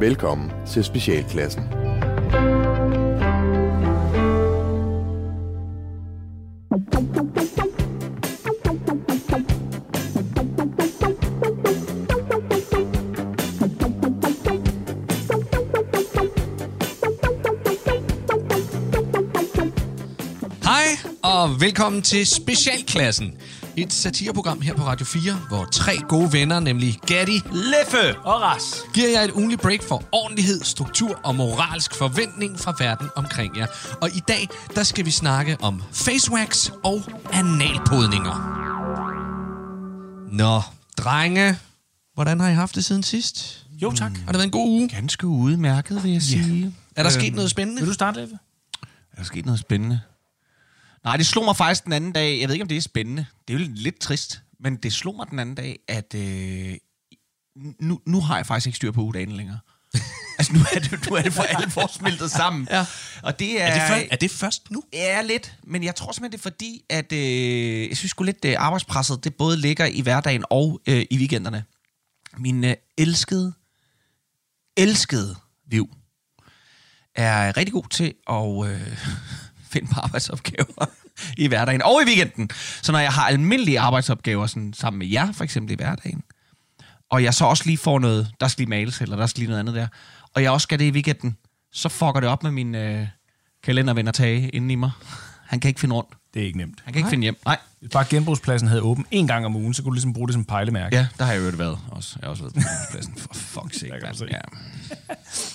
Velkommen til Specialklassen. Hej og velkommen til Specialklassen. Et satireprogram her på Radio 4, hvor tre gode venner, nemlig Gatti, Leffe og Ras. giver jer et ugenligt break for ordentlighed, struktur og moralsk forventning fra verden omkring jer. Og i dag, der skal vi snakke om facewax og analpodninger. Nå, drenge, hvordan har I haft det siden sidst? Jo, tak. Har det været en god uge? Ganske udmærket, vil jeg sige. Er der sket noget spændende? Vil du starte, Leffe? Er der sket noget spændende? Nej, det slog mig faktisk den anden dag. Jeg ved ikke, om det er spændende. Det er jo lidt trist. Men det slog mig den anden dag, at øh, nu, nu har jeg faktisk ikke styr på ugedagen længere. altså, nu er det, nu er det for alvor smeltet sammen. Ja. Og det er... Er det, først, er det først nu? Ja, lidt. Men jeg tror simpelthen, det er fordi, at øh, jeg synes sgu lidt, at arbejdspresset, det både ligger i hverdagen og øh, i weekenderne. Min øh, elskede, elskede liv er rigtig god til at øh, finde på arbejdsopgaver i hverdagen og i weekenden. Så når jeg har almindelige arbejdsopgaver sådan, sammen med jer, for eksempel i hverdagen, og jeg så også lige får noget, der skal lige males, eller der skal lige noget andet der, og jeg også skal det i weekenden, så fucker det op med min øh, kalenderven at tage inden i mig. Han kan ikke finde rundt. Det er ikke nemt. Han kan ikke finde hjem. Nej. Bare genbrugspladsen havde åbent en gang om ugen, så kunne du ligesom bruge det som pejlemærke. Ja, der har jeg jo været også. Jeg har også været på pladsen. For fuck's sake. Ja.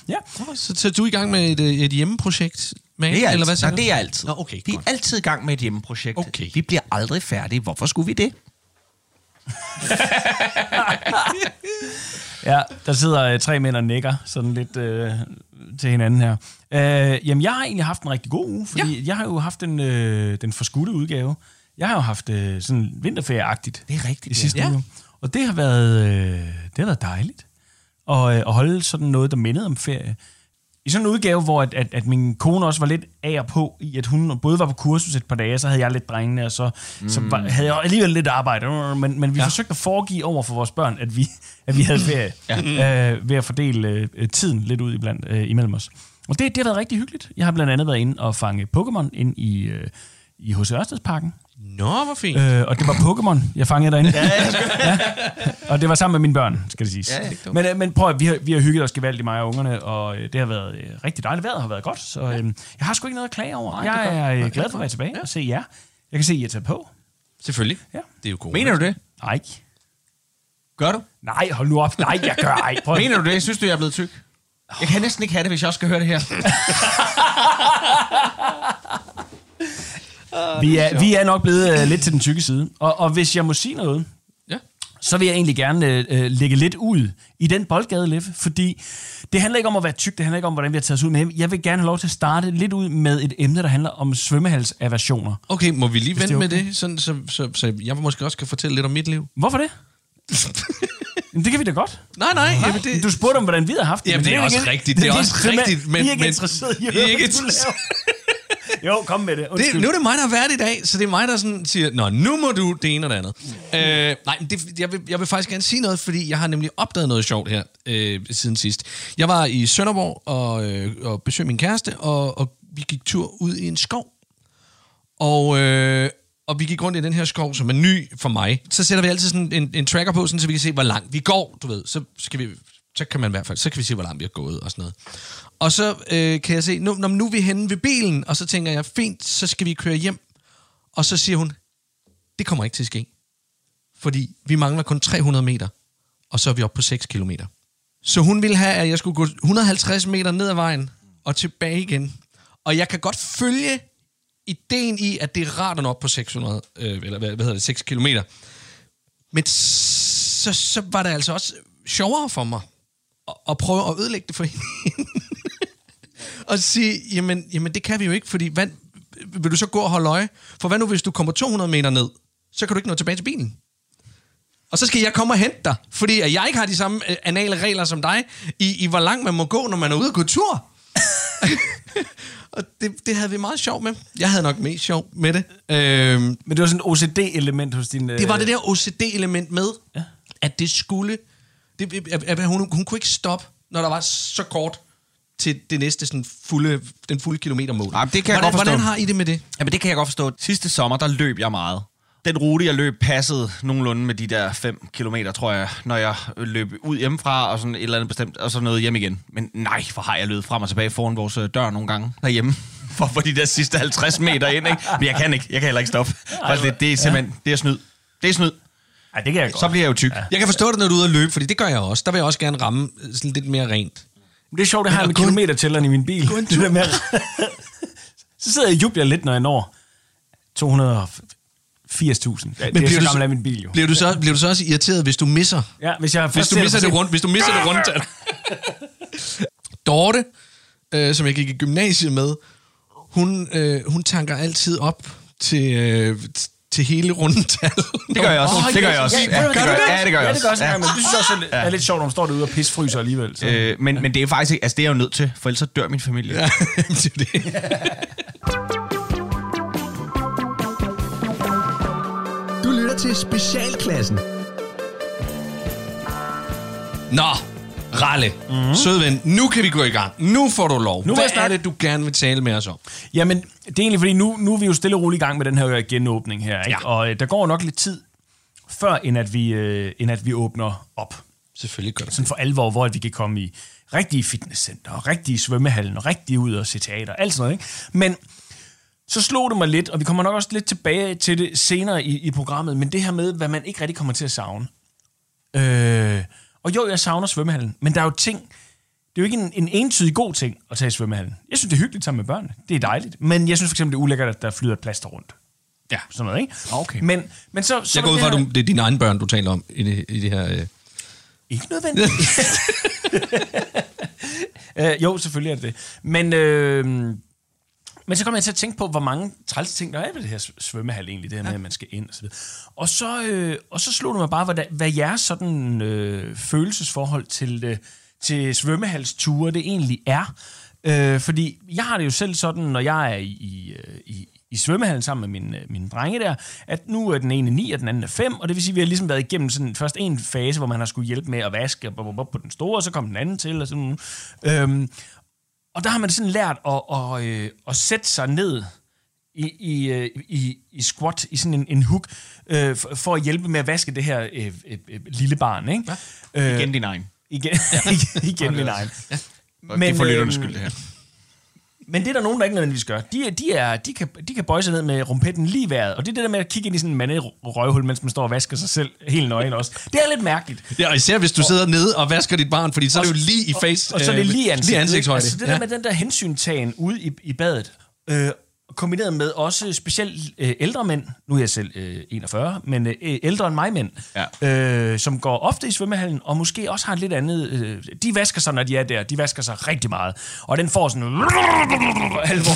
ja. Så, så er du i gang med et, øh, et hjemmeprojekt? Med, Det er, eller hvad altid, siger nej, det er altid. Nå, okay, vi er godt. altid i gang med et hjemmeprojekt. Okay. Vi bliver aldrig færdige. Hvorfor skulle vi det? Ja, der sidder øh, tre mænd og nikker sådan lidt øh, til hinanden her. Øh, jamen, jeg har egentlig haft en rigtig god uge, fordi ja. jeg har jo haft den, øh, den forskudte udgave. Jeg har jo haft øh, sådan vinterferieagtigt Det er rigtigt, i sidste ja. uge. Og det har været, øh, det har været dejligt at, øh, at holde sådan noget, der mindede om ferie. I sådan en udgave, hvor at, at, at min kone også var lidt af og på, i at hun både var på kursus et par dage, så havde jeg lidt drengene, og så, mm. så var, havde jeg alligevel lidt arbejde. Men, men vi ja. forsøgte at foregive over for vores børn, at vi, at vi havde ferie, ja. øh, ved at fordele øh, tiden lidt ud iblandt, øh, imellem os. Og det, det har været rigtig hyggeligt. Jeg har blandt andet været inde og fange Pokémon ind i, øh, i H.C. Ørstedsparken. Nå, hvor fint. Øh, og det var Pokémon, jeg fangede derinde. Ja, ja. Og det var sammen med mine børn, skal det siges. Ja, ja. Men, øh, men prøv at, vi har, vi har hygget os gevaldigt, mig og ungerne, og øh, det har været øh, rigtig dejligt. Vejret har været godt, så øh, jeg har sgu ikke noget at klage over. Nej, det er jeg er øh, glad for at være tilbage og se jer. Jeg kan se, at I er taget på. Selvfølgelig. Ja. Det er jo godt. Mener du det? Nej. Gør du? Nej, hold nu op. Nej, jeg gør ej. Prøv. Mener du det? Synes du, jeg er blevet tyk? Jeg kan næsten ikke have det, hvis jeg også skal høre det her. Vi er, vi er nok blevet øh, lidt til den tykke side. Og, og hvis jeg må sige noget, Ja. så vil jeg egentlig gerne øh, øh, lægge lidt ud i den boldgade, Leffe, fordi det handler ikke om at være tyk, det handler ikke om, hvordan vi har taget os ud, men jeg vil gerne have lov til at starte lidt ud med et emne, der handler om svømmehalsaversioner. Okay, må vi lige vente det er med okay. det, sådan, så, så, så jeg måske også kan fortælle lidt om mit liv? Hvorfor det? Jamen, det kan vi da godt. Nej, nej. Jamen, det, Du spurgte om, hvordan vi har haft det. Jamen, men det er jo også ikke- rigtigt, det er også simpelthen- rigtigt, men- Vi er ikke men- interesseret i at er høre, ikke hvad du laver. Jo, kom med det. det, nu er det mig, der har været i dag, så det er mig, der sådan siger, Nå, nu må du det ene og det andet. Øh, nej, det, jeg, vil, jeg vil faktisk gerne sige noget, fordi jeg har nemlig opdaget noget sjovt her øh, siden sidst. Jeg var i Sønderborg og, øh, og besøgte min kæreste, og, og vi gik tur ud i en skov. Og, øh, og vi gik rundt i den her skov, som er ny for mig. Så sætter vi altid sådan en, en tracker på, sådan, så vi kan se, hvor langt vi går, du ved. Så, skal vi, så kan man i hvert fald, så kan vi se, hvor langt vi har gået og sådan noget. Og så øh, kan jeg se, nu, når nu er vi henne ved bilen, og så tænker jeg, fint, så skal vi køre hjem. Og så siger hun, det kommer ikke til at ske. Fordi vi mangler kun 300 meter, og så er vi oppe på 6 kilometer. Så hun ville have, at jeg skulle gå 150 meter ned ad vejen og tilbage igen. Og jeg kan godt følge ideen i, at det er rart at nå op på 600, øh, eller hvad, hvad hedder det, 6 kilometer. Men så, så var det altså også sjovere for mig at, at prøve at ødelægge det for hende og sige, jamen, jamen det kan vi jo ikke, fordi hvad, vil du så gå og holde øje? For hvad nu, hvis du kommer 200 meter ned, så kan du ikke nå tilbage til bilen. Og så skal jeg komme og hente dig, fordi jeg ikke har de samme øh, anale regler som dig, i, i hvor langt man må gå, når man er ude at gå tur. og det, det havde vi meget sjov med. Jeg havde nok mest sjov med det. Øhm, Men det var sådan et OCD-element hos din... det var det der OCD-element med, ja. at det skulle... Det, at hun, hun kunne ikke stoppe når der var så kort til det næste sådan fulde, den fulde kilometermål. Ej, men det kan jeg hvordan, godt forstå. Hvordan har I det med det? Jamen, det kan jeg godt forstå. Sidste sommer, der løb jeg meget. Den rute, jeg løb, passede nogenlunde med de der 5 kilometer, tror jeg, når jeg løb ud hjemmefra og sådan et eller andet bestemt, og så noget hjem igen. Men nej, hvor har jeg løbet frem og tilbage foran vores øh, dør nogle gange derhjemme, for få de der sidste 50 meter ind, ikke? Men jeg kan ikke, jeg kan heller ikke stoppe. Altså, det, det er simpelthen, det er snyd. Det er snyd. Ej, det kan jeg godt. Så bliver jeg jo tyk. Jeg kan forstå det, når du er ude at løbe, fordi det gør jeg også. Der vil jeg også gerne ramme øh, sådan lidt mere rent. Det er sjovt, det har jeg med gå en- kilometertælleren i min bil. Det der med, så sidder jeg og jubler lidt, når jeg når 280.000. Ja, det er bliver så du gammel af min bil jo. Bliver du, så, bliver du så også irriteret, hvis du misser Ja, hvis jeg Hvis du ser misser det, rundt, hvis du misser det rundtal. Dorte, øh, som jeg gik i gymnasiet med, hun, øh, hun tanker altid op til, øh, til hele rundtal. Det gør jeg også. Åh, det gør jeg også. Ja, det gør, ja, det gør jeg Ja, det gør jeg også. også. Ja. Men det synes jeg også er lidt, er lidt sjovt, når man står derude og pisfryser alligevel. Så. Øh, men, men det er faktisk altså det er jeg jo nødt til, for ellers så dør min familie. Ja, det er det. Du lytter til Specialklassen. Nå, Ralle, mm-hmm. sødven, nu kan vi gå i gang. Nu får du lov. Nu Hvad er det, du gerne vil tale med os om? Jamen, det er egentlig fordi, nu, nu er vi jo stille og roligt i gang med den her genåbning her. Ikke? Ja. Og øh, der går nok lidt tid, før end at vi, øh, end at vi åbner op. Selvfølgelig gør det. Sådan for alvor, hvor at vi kan komme i rigtige fitnesscenter, og rigtige svømmehallen, og rigtig ud og se teater, alt sådan noget. Ikke? Men så slog det mig lidt, og vi kommer nok også lidt tilbage til det senere i, i programmet, men det her med, hvad man ikke rigtig kommer til at savne. Øh, og jo, jeg savner svømmehallen, men der er jo ting, det er jo ikke en, en entydig god ting at tage i svømmehallen. Jeg synes, det er hyggeligt sammen med børnene. Det er dejligt. Men jeg synes for eksempel, det er ulækkert, at der flyder plaster rundt. Ja. Sådan noget, ikke? Okay. Men, men så, så Jeg går ud fra, at det er dine egne børn, du taler om i det, i det her... Øh. Ikke nødvendigt. øh, jo, selvfølgelig er det det. Men, øh, men så kommer jeg til at tænke på, hvor mange træls ting, der er ved det her svømmehal egentlig, det her med, at man skal ind og så videre. Og så, øh, og så slog det mig bare, hvad, hvad jeres sådan øh, følelsesforhold til, øh, til svømmehalsture det egentlig er. Øh, fordi jeg har det jo selv sådan, når jeg er i, i, øh, i, svømmehallen sammen med mine, mine drenge der, at nu er den ene 9, og den anden er 5, og det vil sige, at vi har ligesom været igennem sådan først en fase, hvor man har skulle hjælpe med at vaske og bop, bop, på den store, og så kom den anden til, og sådan øhm, Og der har man sådan lært at, at, øh, at sætte sig ned i, i, øh, i, i squat, i sådan en, en hook, øh, for, for at hjælpe med at vaske det her øh, øh, øh, lille barn, ikke? Ja. Øh, Igen din egen. igen, igen min egen. Men, det er for lytternes skyld, det her. Men det er der nogen, der ikke nødvendigvis gør. De, er- de, er, de, kan, de kan bøje sig ned med rumpetten lige vejret. Og det er det der med at kigge ind i sådan en manderøvhul, mens man står og vasker sig selv helt nøgen også. Det er lidt mærkeligt. Ja, og især hvis du sidder nede og vasker dit barn, fordi så er det jo lige i face... Og, og så er det øh, lige, ansigt, lige ansigtshøjde. Altså det der med den der hensyntagen ude i, i badet, øh, kombineret med også specielt øh, ældre mænd, nu er jeg selv øh, 41, men øh, ældre end mig mænd, Ja. øh, som går ofte i svømmehallen, og måske også har et lidt andet... Øh, de vasker sig, når de er der. De vasker sig rigtig meget. Og den får sådan... alvor.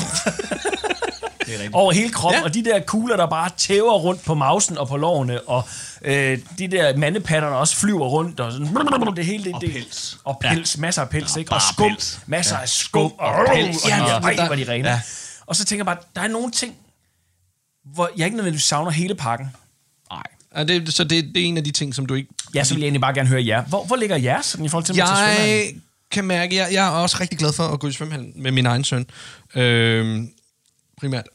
over hele kroppen, ja. Ja. og de der kugler, der bare tæver rundt på mausen og på lårene, og øh, de der mandepatter, der også flyver rundt, og sådan, det hele det, Og det, pels. Og pels, ja. masser af pels, ikke? Og skum, pels. masser af skum, og, og pels, pels. og, Ja, ja, men ej, der- hvor er de rene. Ja. Og så tænker jeg bare, der er nogle ting, hvor jeg ikke nødvendigvis savner hele pakken. Nej. Ja, det, så det, det er en af de ting, som du ikke... Ja, så vil jeg egentlig bare gerne høre jer. Hvor, hvor ligger jeres sådan, i forhold til? Jeg kan mærke, jeg, jeg er også rigtig glad for at gå i svømmehallen med min egen søn. Øhm, primært.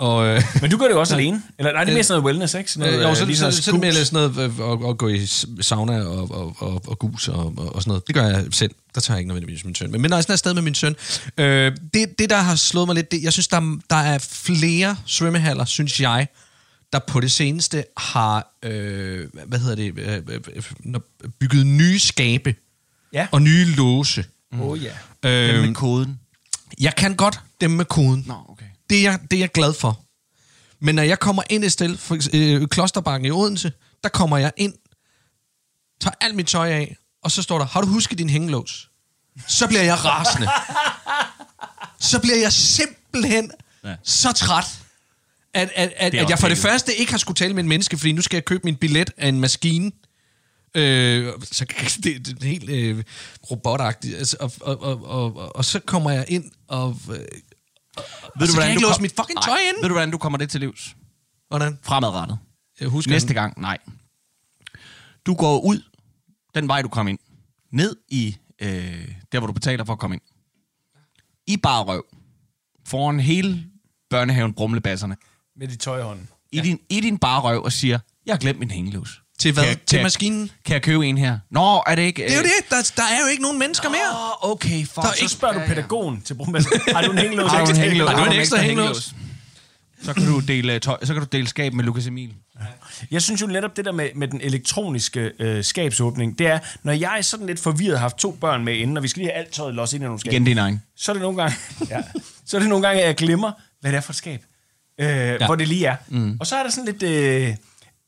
Og, øh, Men du gør det jo også alene. Eller nej, det er mere sådan noget wellness, ikke? Sådan Øh, noget, jo, øh, så, lige så, sådan så, så er det mere sådan noget øh, at, at gå i sauna og, og, og, og gus og, og, og sådan noget. Det gør jeg selv. Der tager jeg ikke nødvendigvis min søn. Men, men når jeg sådan er afsted med min søn, øh, det, det, der har slået mig lidt, det, jeg synes, der, der er flere svømmehaller, synes jeg, der på det seneste har øh, hvad hedder det, øh, øh, når- bygget nye skabe Ja. og nye låse. Åh oh, ja. Den Øh, med koden. jeg kan godt dem med koden. Nå, okay. Det er, jeg, det er jeg glad for. Men når jeg kommer ind et sted, for øh, Klosterbakken i Odense, der kommer jeg ind, tager alt mit tøj af, og så står der, har du husket din hængelås? Så bliver jeg rasende. så bliver jeg simpelthen Ja. så træt, at, at, at, at jeg for det første ikke har skulle tale med en menneske, fordi nu skal jeg købe min billet af en maskine. Øh, så det, det er helt øh, robotagtigt. Altså, og, og, og, og, og, og så kommer jeg ind og... Øh, Ved så kan jeg ikke låse kom- mit fucking tøj ind. Ved du, hvordan du kommer det til livs? hvordan? Fremadrettet. Jeg husker Næste den. gang, nej. Du går ud den vej, du kom ind. Ned i øh, der hvor du betaler for at komme ind. I bare røv. Foran hele børnehaven Brumlebasserne. Med de tøjhånden. I, din, I din bare røv og siger, jeg har glemt min hængelås. Til hvad? Kan jeg- Til kan- maskinen? Kan jeg købe en her? Nå, er det ikke... Det er jo det. Der, der er jo ikke nogen mennesker mere. Åh, okay, fuck. Der Så ikke- spørger du pædagogen til brumbassen. Har du en hængelås? Har du en ekstra? hængelås? Har du en ekstra hængelås? Så kan du dele, tøj, så kan du dele skab med Lukas Emil. Jeg synes jo netop det der med, med den elektroniske øh, skabsåbning, det er, når jeg er sådan lidt forvirret har haft to børn med inden, og vi skal lige have alt tøjet låst ind i nogle skab, Igen din egen. så er det nogle gange, ja, så er det nogle gange, at jeg glemmer, hvad det er for et skab, øh, ja. hvor det lige er. Mm. Og så er der sådan lidt... Øh,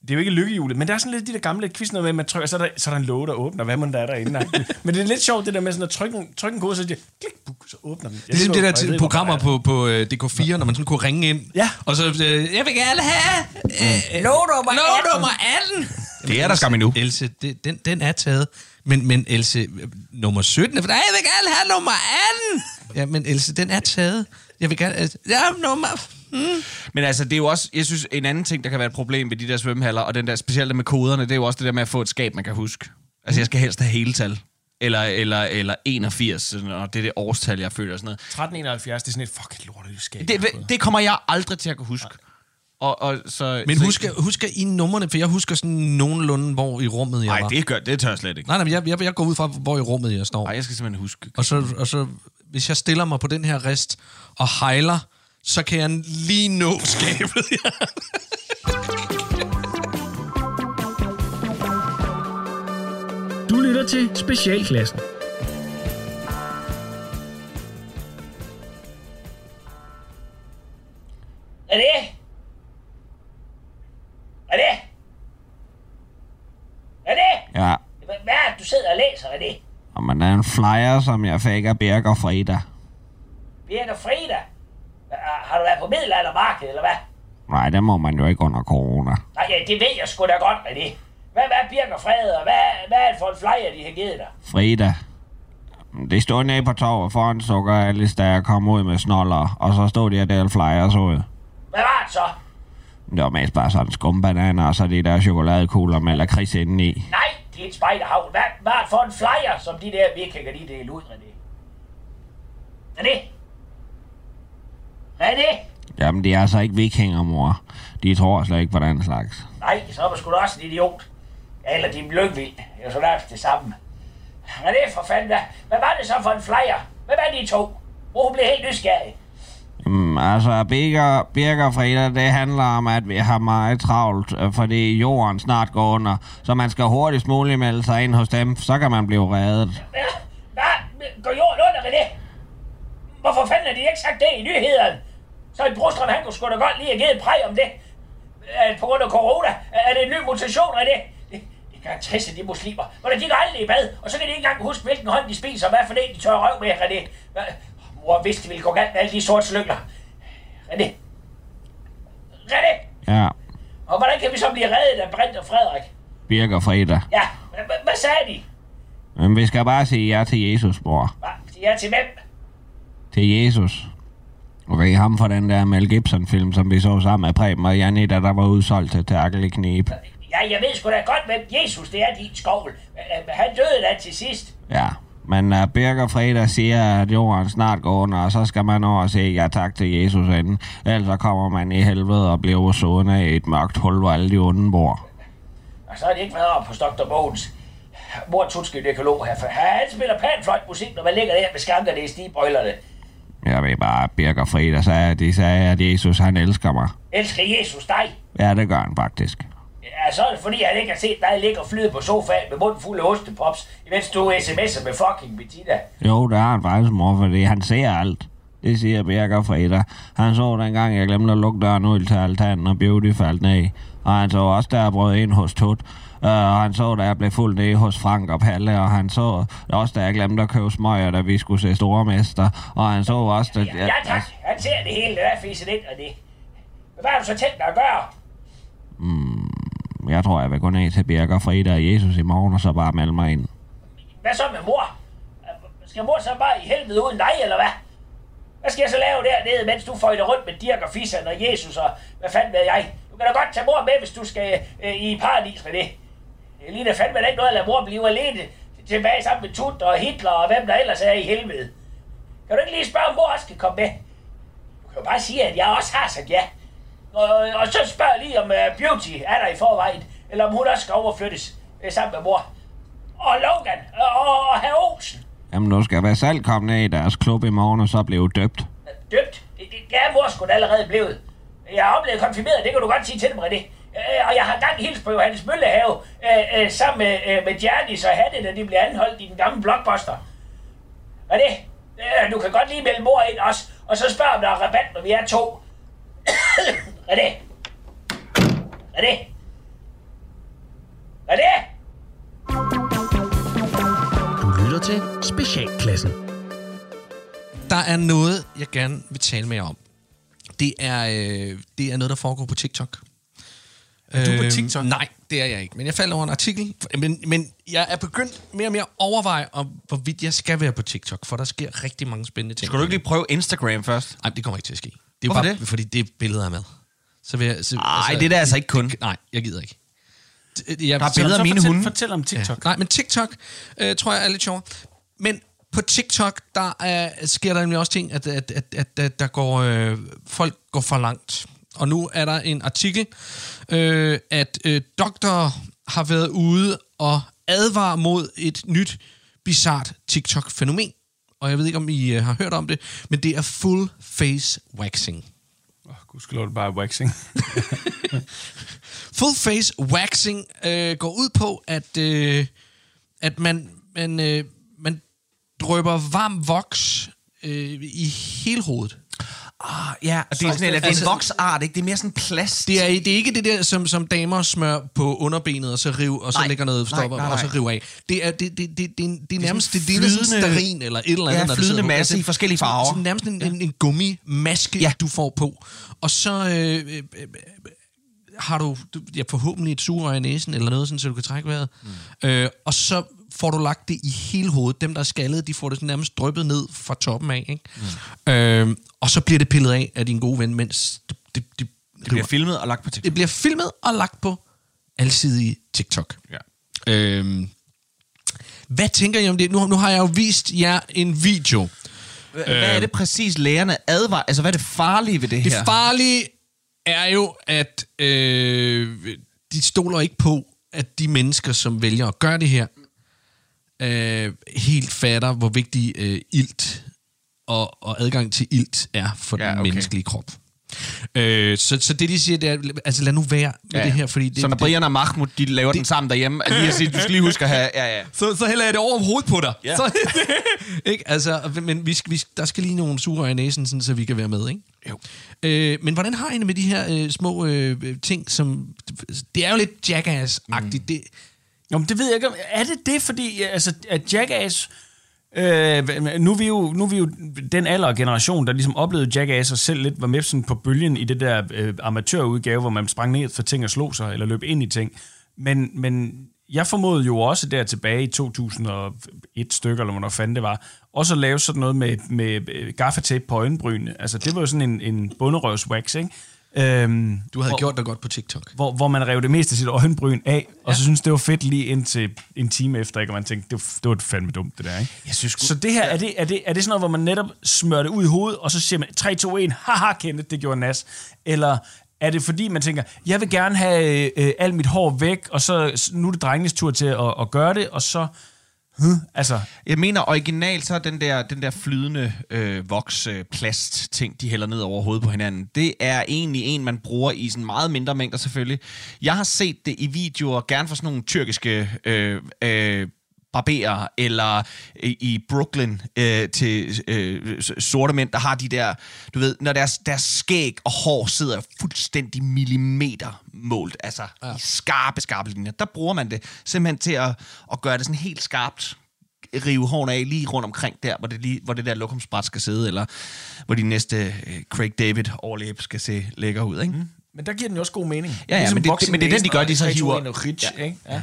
det er jo ikke lykkehjulet, men der er sådan lidt de der gamle quiz noget med, at man trykker, så er der, så er der en låge, der åbner, hvad man der er derinde. men det er lidt sjovt, det der med sådan at trykke en, trykke en kode, så, siger, klik, buk, så åbner den. Det er ligesom det der til programmer på, på øh, DK4, når man sådan kunne ringe ind. Ja. Og så, øh, jeg vil gerne have... Øh, Lånummer nummer 18. Det er der skam endnu. Else, det, den, den er taget. Men, men Else, nummer 17, er for dig, jeg vil gerne have nummer 18. Ja, men Else, den er taget. Jeg vil gerne... Ja, nummer... Men altså, det er jo også, jeg synes, en anden ting, der kan være et problem ved de der svømmehaller, og den der specielt med koderne, det er jo også det der med at få et skab, man kan huske. Altså, jeg skal helst have hele tal. Eller, eller, eller 81, sådan, og det er det årstal, jeg føler og sådan noget. 1371, det er sådan et fucking lortet skab. Det, det kommer jeg aldrig til at kunne huske. Og, og så, Men husk, husk I numrene, for jeg husker sådan nogenlunde, hvor i rummet jeg Nej, var. det, gør, det tør jeg slet ikke. Nej, nej, men jeg, jeg, jeg går ud fra, hvor i rummet jeg står. Nej, jeg skal simpelthen huske. Og så, og så, hvis jeg stiller mig på den her rest og hejler, så kan jeg lige nå skabet. Ja. Du lytter til Specialklassen. Er det? Er det? Er det? Ja, Hvad er det, du sidder og læser? Er det? og men der er en flyer, som jeg fik af Birk og Frida. Birker Frida? Har- Har du været på middelaldermarkedet, eller hvad? Nej, det må man jo ikke under corona. Nej, ja, det ved jeg sgu da godt, hvad det. Hvad, hvad er Birker Frede, og hvad, hvad er det for en flyer, de har givet dig? Frida. Det stod nede på torvet foran Sukker Alice, da jeg kom ud med snoller, og så stod de og delte flyers ud. Hvad var det så? Det var mest bare sådan skumbananer, og så de der chokoladekugler med lakrids indeni. Nej, det er et spejderhavn. Hvad, hvad er det for en flyer, som de der vikinger, de delte ud, René? Er det? Er det? Jamen, de er altså ikke vikinger, mor. De tror slet ikke på den slags. Nej, så er man sgu da også en idiot. Eller de er lykkvild. Det er så nærmest det samme. Men det er for fanden da. Hvad var det så for en flyer? Hvad var de to? Hvor hun blev helt nysgerrig. Mm, altså, Birker og Frida, det handler om, at vi har meget travlt, øh, fordi jorden snart går under. Så man skal hurtigst muligt melde sig ind hos dem, så kan man blive reddet. Ja, hvad? Går jorden under det? Hvorfor fanden har de ikke sagt det i nyhederne? Så en Brostrøm, han kunne sgu da godt lige have givet et præg om det. Øh, På grund af corona. Er det en ny mutation af det? Det, kan triste de muslimer. Hvor de går aldrig i bad, og så kan de ikke engang huske, hvilken hånd de spiser, og hvad for det, de tør røv med, René. Hvad? Mor vidste, det ville gå galt med alle de sorte slyngler. René. René. Ja, Og hvordan kan vi så blive reddet af Brent og Frederik? Birker og Frida. Ja, hvad- sagde de? Men vi skal bare sige ja til Jesus, bror. Hvad? Ja, til hvem? Til Jesus. Okay, ham fra den der Mel Gibson-film, som vi så sammen med Preben og Janne, da der var udsolgt til Terkel i knep. Ja, jeg ved sgu da godt, hvem Jesus det er, din skovl. Øh, Han døde da til sidst. Ja, men uh, Birker Freda siger, at jorden snart går under, og så skal man over og sige ja tak til Jesus inden. Ellers så kommer man i helvede og bliver sående i et mørkt hul, hvor alle de onde bor. Og så har de ikke været oppe hos Dr. Bogens mor Tutske økolog her. For han spiller panfløjt musik, når man ligger der med skankerne i stigebrøllerne. Jeg ved bare, at Birker Freda sagde, at de sagde, at Jesus han elsker mig. Elsker Jesus dig? Ja, det gør han faktisk. Ja, så er det fordi, han ikke har set dig ligge og flyde på sofaen med munden fuld af ostepops, imens du sms'er med fucking Bettina. Jo, det har han faktisk, mor, fordi han ser alt. Det siger Birker Freda. Han så dengang, jeg glemte at lukke døren ud til altanen, og Beauty faldt ned. Og han så også, jeg brød ind hos Tut. Uh, og han så, da jeg blev fuldt ned hos Frank og Palle, og han så også, da jeg glemte at købe smøger, da vi skulle se Stormester. Og han så også, da... Ja, ja tak. Han ser det hele, det er fiset ind og det. Hvad har du så tænkt dig at gøre? Jeg tror, jeg vil gå ned til Birker Freda og Jesus i morgen, og så bare melde mig ind. Hvad så med mor? Skal mor så bare i helvede uden dig, eller hvad? Hvad skal jeg så lave dernede, mens du føjter rundt med Dirk og Fissen og Jesus og hvad fanden ved jeg? Du kan da godt tage mor med, hvis du skal øh, i paradis med det. Det ligner fandme da ikke noget at lade mor blive alene tilbage sammen med Tut og Hitler og hvem der ellers er i helvede. Kan du ikke lige spørge, om mor også skal komme med? Du kan jo bare sige, at jeg også har sagt ja. Og, og så spørg lige, om uh, Beauty er der i forvejen, eller om hun også skal overflyttes uh, sammen med mor. Og Logan, og, og, og herr Olsen. Jamen, du skal være selv komme ned i deres klub i morgen, og så blive døbt. Døbt. Det, det, det er mor sgu da allerede blevet. Jeg har oplevet konfirmeret, det kan du godt sige til dem, René. Øh, og jeg har gang hils på Johannes Møllehave øh, øh, sammen med, øh, med Giannis og Hatte, da de blev anholdt i den gamle blockbuster. René, øh, du kan godt lige melde mor ind også, og så spørg om der er rabat, når vi er to. René. René. René. Du lytter til Specialklassen. Der er noget, jeg gerne vil tale med jer om. Det er, øh, det er noget, der foregår på TikTok. Er du på Øhm, TikTok? Nej, det er jeg ikke. Men jeg faldt over en artikel. Men, men jeg er begyndt mere og mere at overveje, om, hvorvidt jeg skal være på TikTok, for der sker rigtig mange spændende ting. Skal du ikke lige prøve Instagram først? Nej, det kommer ikke til at ske. Det er Hvorfor bare, det? fordi det er billeder af mad. Så vil jeg, så, Nej, det er der altså ikke kun. Nej, jeg gider ikke. Det- Jeg, Der er billeder af mine fortæl, hunde. Fortæl om TikTok. Ja. Nej, men TikTok øh, tror jeg er lidt sjovere. Men på TikTok, der er, sker der nemlig også ting, at, at, at, at, at der går, øh, folk går for langt. Og nu er der en artikel, øh, at øh, doktorer har været ude og advare mod et nyt, bizart TikTok-fænomen. Og jeg ved ikke, om I øh, har hørt om det, men det er full face waxing. Oh, Gud skal det bare waxing. Full face waxing øh, går ud på, at, øh, at man, man, øh, man drøber varm voks øh, i hele hovedet. Ah, ja, og det er, sådan, en, det er altså- en voksart, ikke? Det er mere sådan plast. Det er, det er ikke det der, som, som damer smør på underbenet, og så riv, og så Nej, lægger noget nej, stopper, nej, og så nej. river af. Det er, det, det, det, det, det, er- det er nærmest, det, det ligner sådan flydende- sterin, eller et eller andet. Ja, det flydende på. masse i forskellige farver. Sådan nærmest en, en, en gummimaske, ja. Ja. du får på. Og så øh, øh, øh, har du, ja, forhåbentlig et sugerør i næsen, eller noget, sådan, så du kan trække vejret. Mm. Øh, og så får du lagt det i hele hovedet. Dem, der er skaldet, de får det sådan nærmest dryppet ned fra toppen af. Ikke? Mm. Øh, og så bliver det pillet af af din gode ven, mens det, det, det, det bliver filmet og lagt på TikTok. det bliver filmet og lagt på alsidige TikTok. Ja. Øhm, hvad tænker I om det? Nu, nu har jeg jo vist jer en video. Hvad er det præcis, lægerne advarer? Altså, hvad er det farlige ved det, Det her? farlige er jo, at øh, de stoler ikke på, at de mennesker, som vælger at gøre det her, øh, helt fatter, hvor vigtig øh, ilt og, og adgang til ilt er for ja, den okay. menneskelige krop. Øh, så, så det, de siger, det er, altså lad nu være med ja, det her, fordi det, så når Brian og Mahmoud, de laver det, den sammen derhjemme, at lige at sige, du skal lige huske at have... Ja, ja. så, så hælder jeg det over hovedet på dig. Ja. Så, ikke? Altså, men vi vi, der skal lige nogle sugerør i næsen, sådan, så vi kan være med, ikke? Jo. Øh, men hvordan har I det med de her øh, små øh, ting, som... Det er jo lidt jackass-agtigt. Mm. Det, Jo, men det ved jeg ikke. Er det det, fordi altså, at Jackass... Øh, nu, er vi jo, nu er vi jo den alder og generation, der ligesom oplevede Jackass og selv lidt var med sådan på bølgen i det der øh, amatørudgave, hvor man sprang ned for ting og slog sig, eller løb ind i ting. Men, men jeg formodede jo også der tilbage i 2001 stykker, eller hvornår fanden det var, også at lave sådan noget med, med øh, gaffatape på øjenbrynene. Altså, det var jo sådan en, en bunderøvswax, ikke? Øhm, du havde hvor, gjort det godt på TikTok. hvor, hvor man rev det meste af sit øjenbryn af, ja. og så synes det var fedt lige indtil en time efter, ikke? og man tænkte, det var, det var fandme dumt, det der. Ikke? Jeg synes så det her, er det, er, det, er det sådan noget, hvor man netop smører det ud i hovedet, og så siger man 3, 2, 1, haha, Kenneth, det gjorde nas. Eller er det fordi, man tænker, jeg vil gerne have øh, alt mit hår væk, og så nu er det drengenes tur til at, at gøre det, og så... Huh? Altså, Jeg mener originalt, så er den der, den der flydende øh, voks øh, plast ting, de hælder ned over hovedet på hinanden, det er egentlig en, man bruger i sådan meget mindre mængder selvfølgelig. Jeg har set det i videoer, gerne for sådan nogle tyrkiske øh, øh, barberer, eller øh, i Brooklyn øh, til øh, sorte mænd, der har de der, du ved, når deres, deres skæg og hår sidder fuldstændig millimeter målt, altså ja. i skarpe, skarpe linjer, der bruger man det simpelthen til at, at gøre det sådan helt skarpt, rive hårene af lige rundt omkring der, hvor det, lige, hvor det der lokumsbræt skal sidde, eller hvor de næste øh, Craig David overlæb skal se lækker ud, ikke? Mm. Men der giver den jo også god mening. Ja, ja, Ligesom men det- boxing men det er den, de gør, de så 3, 2, hiver- 1 og rich, Ja. ikke? Ja.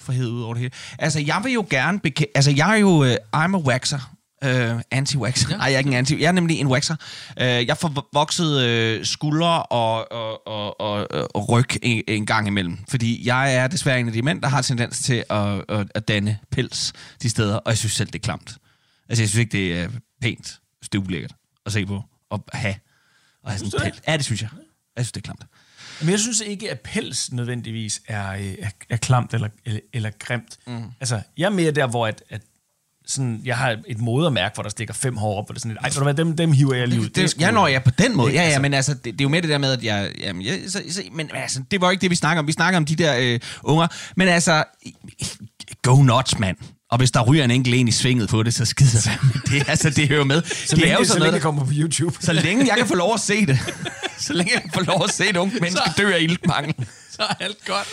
for hævet ud over det hele. Altså, jeg vil jo gerne beke- Altså, jeg er jo... Uh, I'm a waxer. Øh, anti-waxer. Nej, jeg er ikke en anti. Jeg er nemlig en waxer. Øh, jeg får vokset øh, skuldre og, og, og, og, og ryg en, en gang imellem. Fordi jeg er desværre en af de mænd, der har tendens til at, at, at danne pels de steder, og jeg synes selv, det er klamt. Altså, jeg synes ikke, det er pænt. Det er ulækkert at se på og have. Og have sådan en pels. Ja, det synes jeg. Jeg synes, det er klamt. Men jeg synes ikke, at pels nødvendigvis er, øh, er, er klamt eller, eller, eller grimt. Mm. Altså, jeg er mere der, hvor at, at sådan, jeg har et modermærke, hvor der stikker fem hår op, og det er sådan lidt, ej, ved du dem, dem hiver jeg lige ud. Det, det, sgu- ja, når jeg på den måde. Ja, ja, Altså- men altså, det, det er jo mere det der med, at jeg... Jamen, jeg så, så, men altså, det var ikke det, vi snakker om. Vi snakker om de der øh, unger. Men altså, go nuts, mand. Og hvis der ryger en enkelt en i svinget på det, så skider det. det. Altså, det hører med. Så det længe, er jo så sådan længe noget, det kommer på YouTube. så længe jeg kan få lov at se det. så længe jeg kan få lov at se et unge menneske dø af iltmangel. Så er alt godt.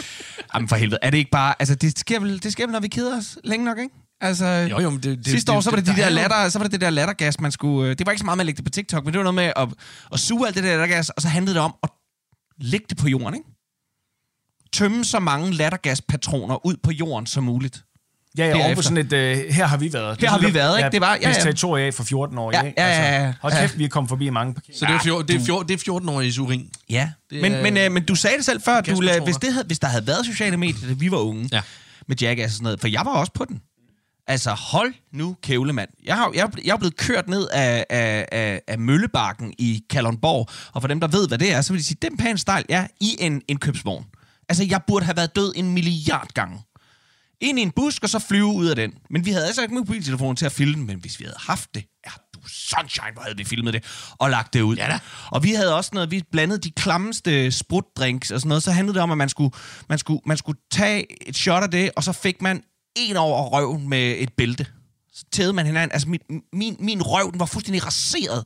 Jamen for helvede, er det ikke bare... Altså, det sker vel, det sker vel når vi keder os længe nok, ikke? Altså, Jo, jo, det- det- sidste år, så var det, det- de der er latter, så var det det der lattergas, man skulle... øh, Det var ikke så meget med at lægge det på TikTok, men det var noget med at, at suge alt det der lattergas, og så handlede det om at lægge det på jorden, ikke? Tømme så mange lattergaspatroner ud på jorden som muligt. Ja, ja, over på sådan et, øh, her har vi været. Det er har vi været, ikke? Det var- ja, ja, territorie af for 14 år, Ja, ja, ja, ja. hold kæft, vi er kommet forbi mange parkerer. Så det er, fjor, det er, fjor, det er 14-årige urin. Ja, Det men, men, øh, men du sagde det selv før, du, hvis, det havde, hvis der havde været sociale medier, da vi var unge, Ja. med Jackass og sådan noget, for jeg var også på den. Altså, hold nu kævle, mand. Jeg, har, jeg, jeg er blevet kørt ned af, af, af, af Møllebakken i Kalundborg, og for dem, der ved, hvad det er, så vil de sige, den pæn stejl, ja, i en indkøbsvogn. Altså, jeg burde have været død en milliard gange. Ind i en busk, og så flyve ud af den. Men vi havde altså ikke mobiltelefonen til at filme, men hvis vi havde haft det, ja, du sunshine, hvor havde vi filmet det, og lagt det ud. Ja da. Og vi havde også noget, vi blandede de klammeste sprutdrinks og sådan noget, så handlede det om, at man skulle, man skulle, man skulle tage et shot af det, og så fik man en over røven med et bælte. Så tædede man hinanden. Altså, min, min, min røv, den var fuldstændig raseret.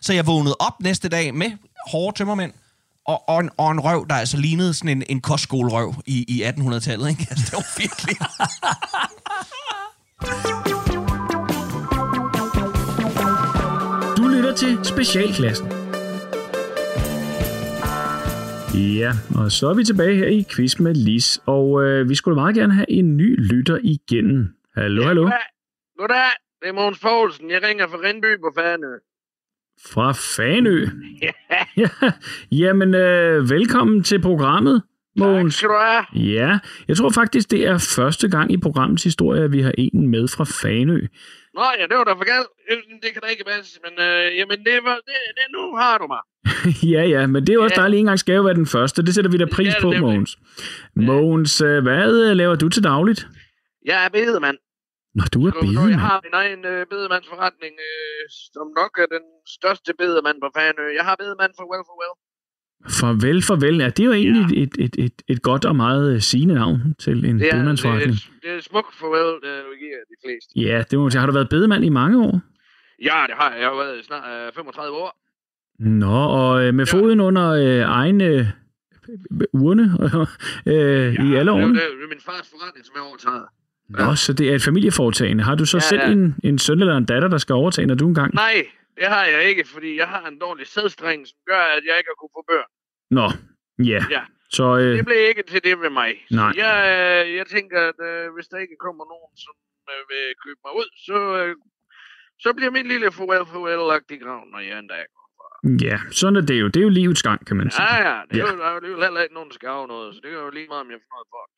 Så jeg vågnede op næste dag med hårde tømmermænd, og, og, en, og en røv, der altså lignede sådan en, en kostskolerøv i, i 1800-tallet. Ikke? Altså, det var virkelig... Du lytter til Specialklassen. Ja, og så er vi tilbage her i Quiz med Lis, og øh, vi skulle meget gerne have en ny lytter igennem. Hallo, hallo. Goddag. Goddag. Det er Måns Poulsen. Jeg ringer fra Rindby på Fanø. Fra Fanø. Ja, jamen, øh, velkommen til programmet, Tak Mogens. skal du have. Ja, jeg tror faktisk, det er første gang i programmets historie, at vi har en med fra Fanø. Nå ja, det var da for galt. Det kan da ikke passe. Men øh, jamen, det var, det, det, nu har du mig. ja, ja, men det er også Ja. dejligt, en gang skal jo være den første. Det sætter vi da pris Ja, på. Mogens. Mogens, øh, hvad øh, laver du til dagligt? Jeg er bedemand. Nå, du er bedemand. Jeg har min egen øh, bedemandsforretning, øh, som nok er den største bedemand på Fanø. Jeg har bedemand for Well for Well. Farvel, farvel. Ja, det er jo egentlig et, et, et, et godt og meget øh, sigende navn til en Det er, det, bedemandsforretning. er, det er smukt farvel, det du giver de fleste. Ja, det må man sige. Har du været bedemand i mange år? Ja, det har jeg. Jeg har været snart øh, 35 år. Nå, og øh, med Ja. foden under øh, egen øh, urne øh, i alle det, årene? det, er- det er min fars forretning, som jeg har Nå, så det er et familieforetagende. Har du så Ja, selv ja. en, en søn eller en datter, der skal overtage, når du engang... Nej, det har jeg ikke, fordi jeg har en dårlig sædstreng, som gør, at jeg ikke har kunnet få børn. Nå, ja. Ja. Så øh, Det blev ikke til det med mig. Nej. Så jeg, øh, jeg tænker, at øh, hvis der ikke kommer nogen, som øh, vil købe mig ud, så, øh, så bliver min lille farvel farvel lagt i graven, når jeg en dag går. ja, sådan er det jo. Det er jo livets gang, kan man sige. Ja, ja, det er Ja. jo, der er jo heller ikke nogen, der skal af noget, så det er jo lige meget, om jeg får noget for det.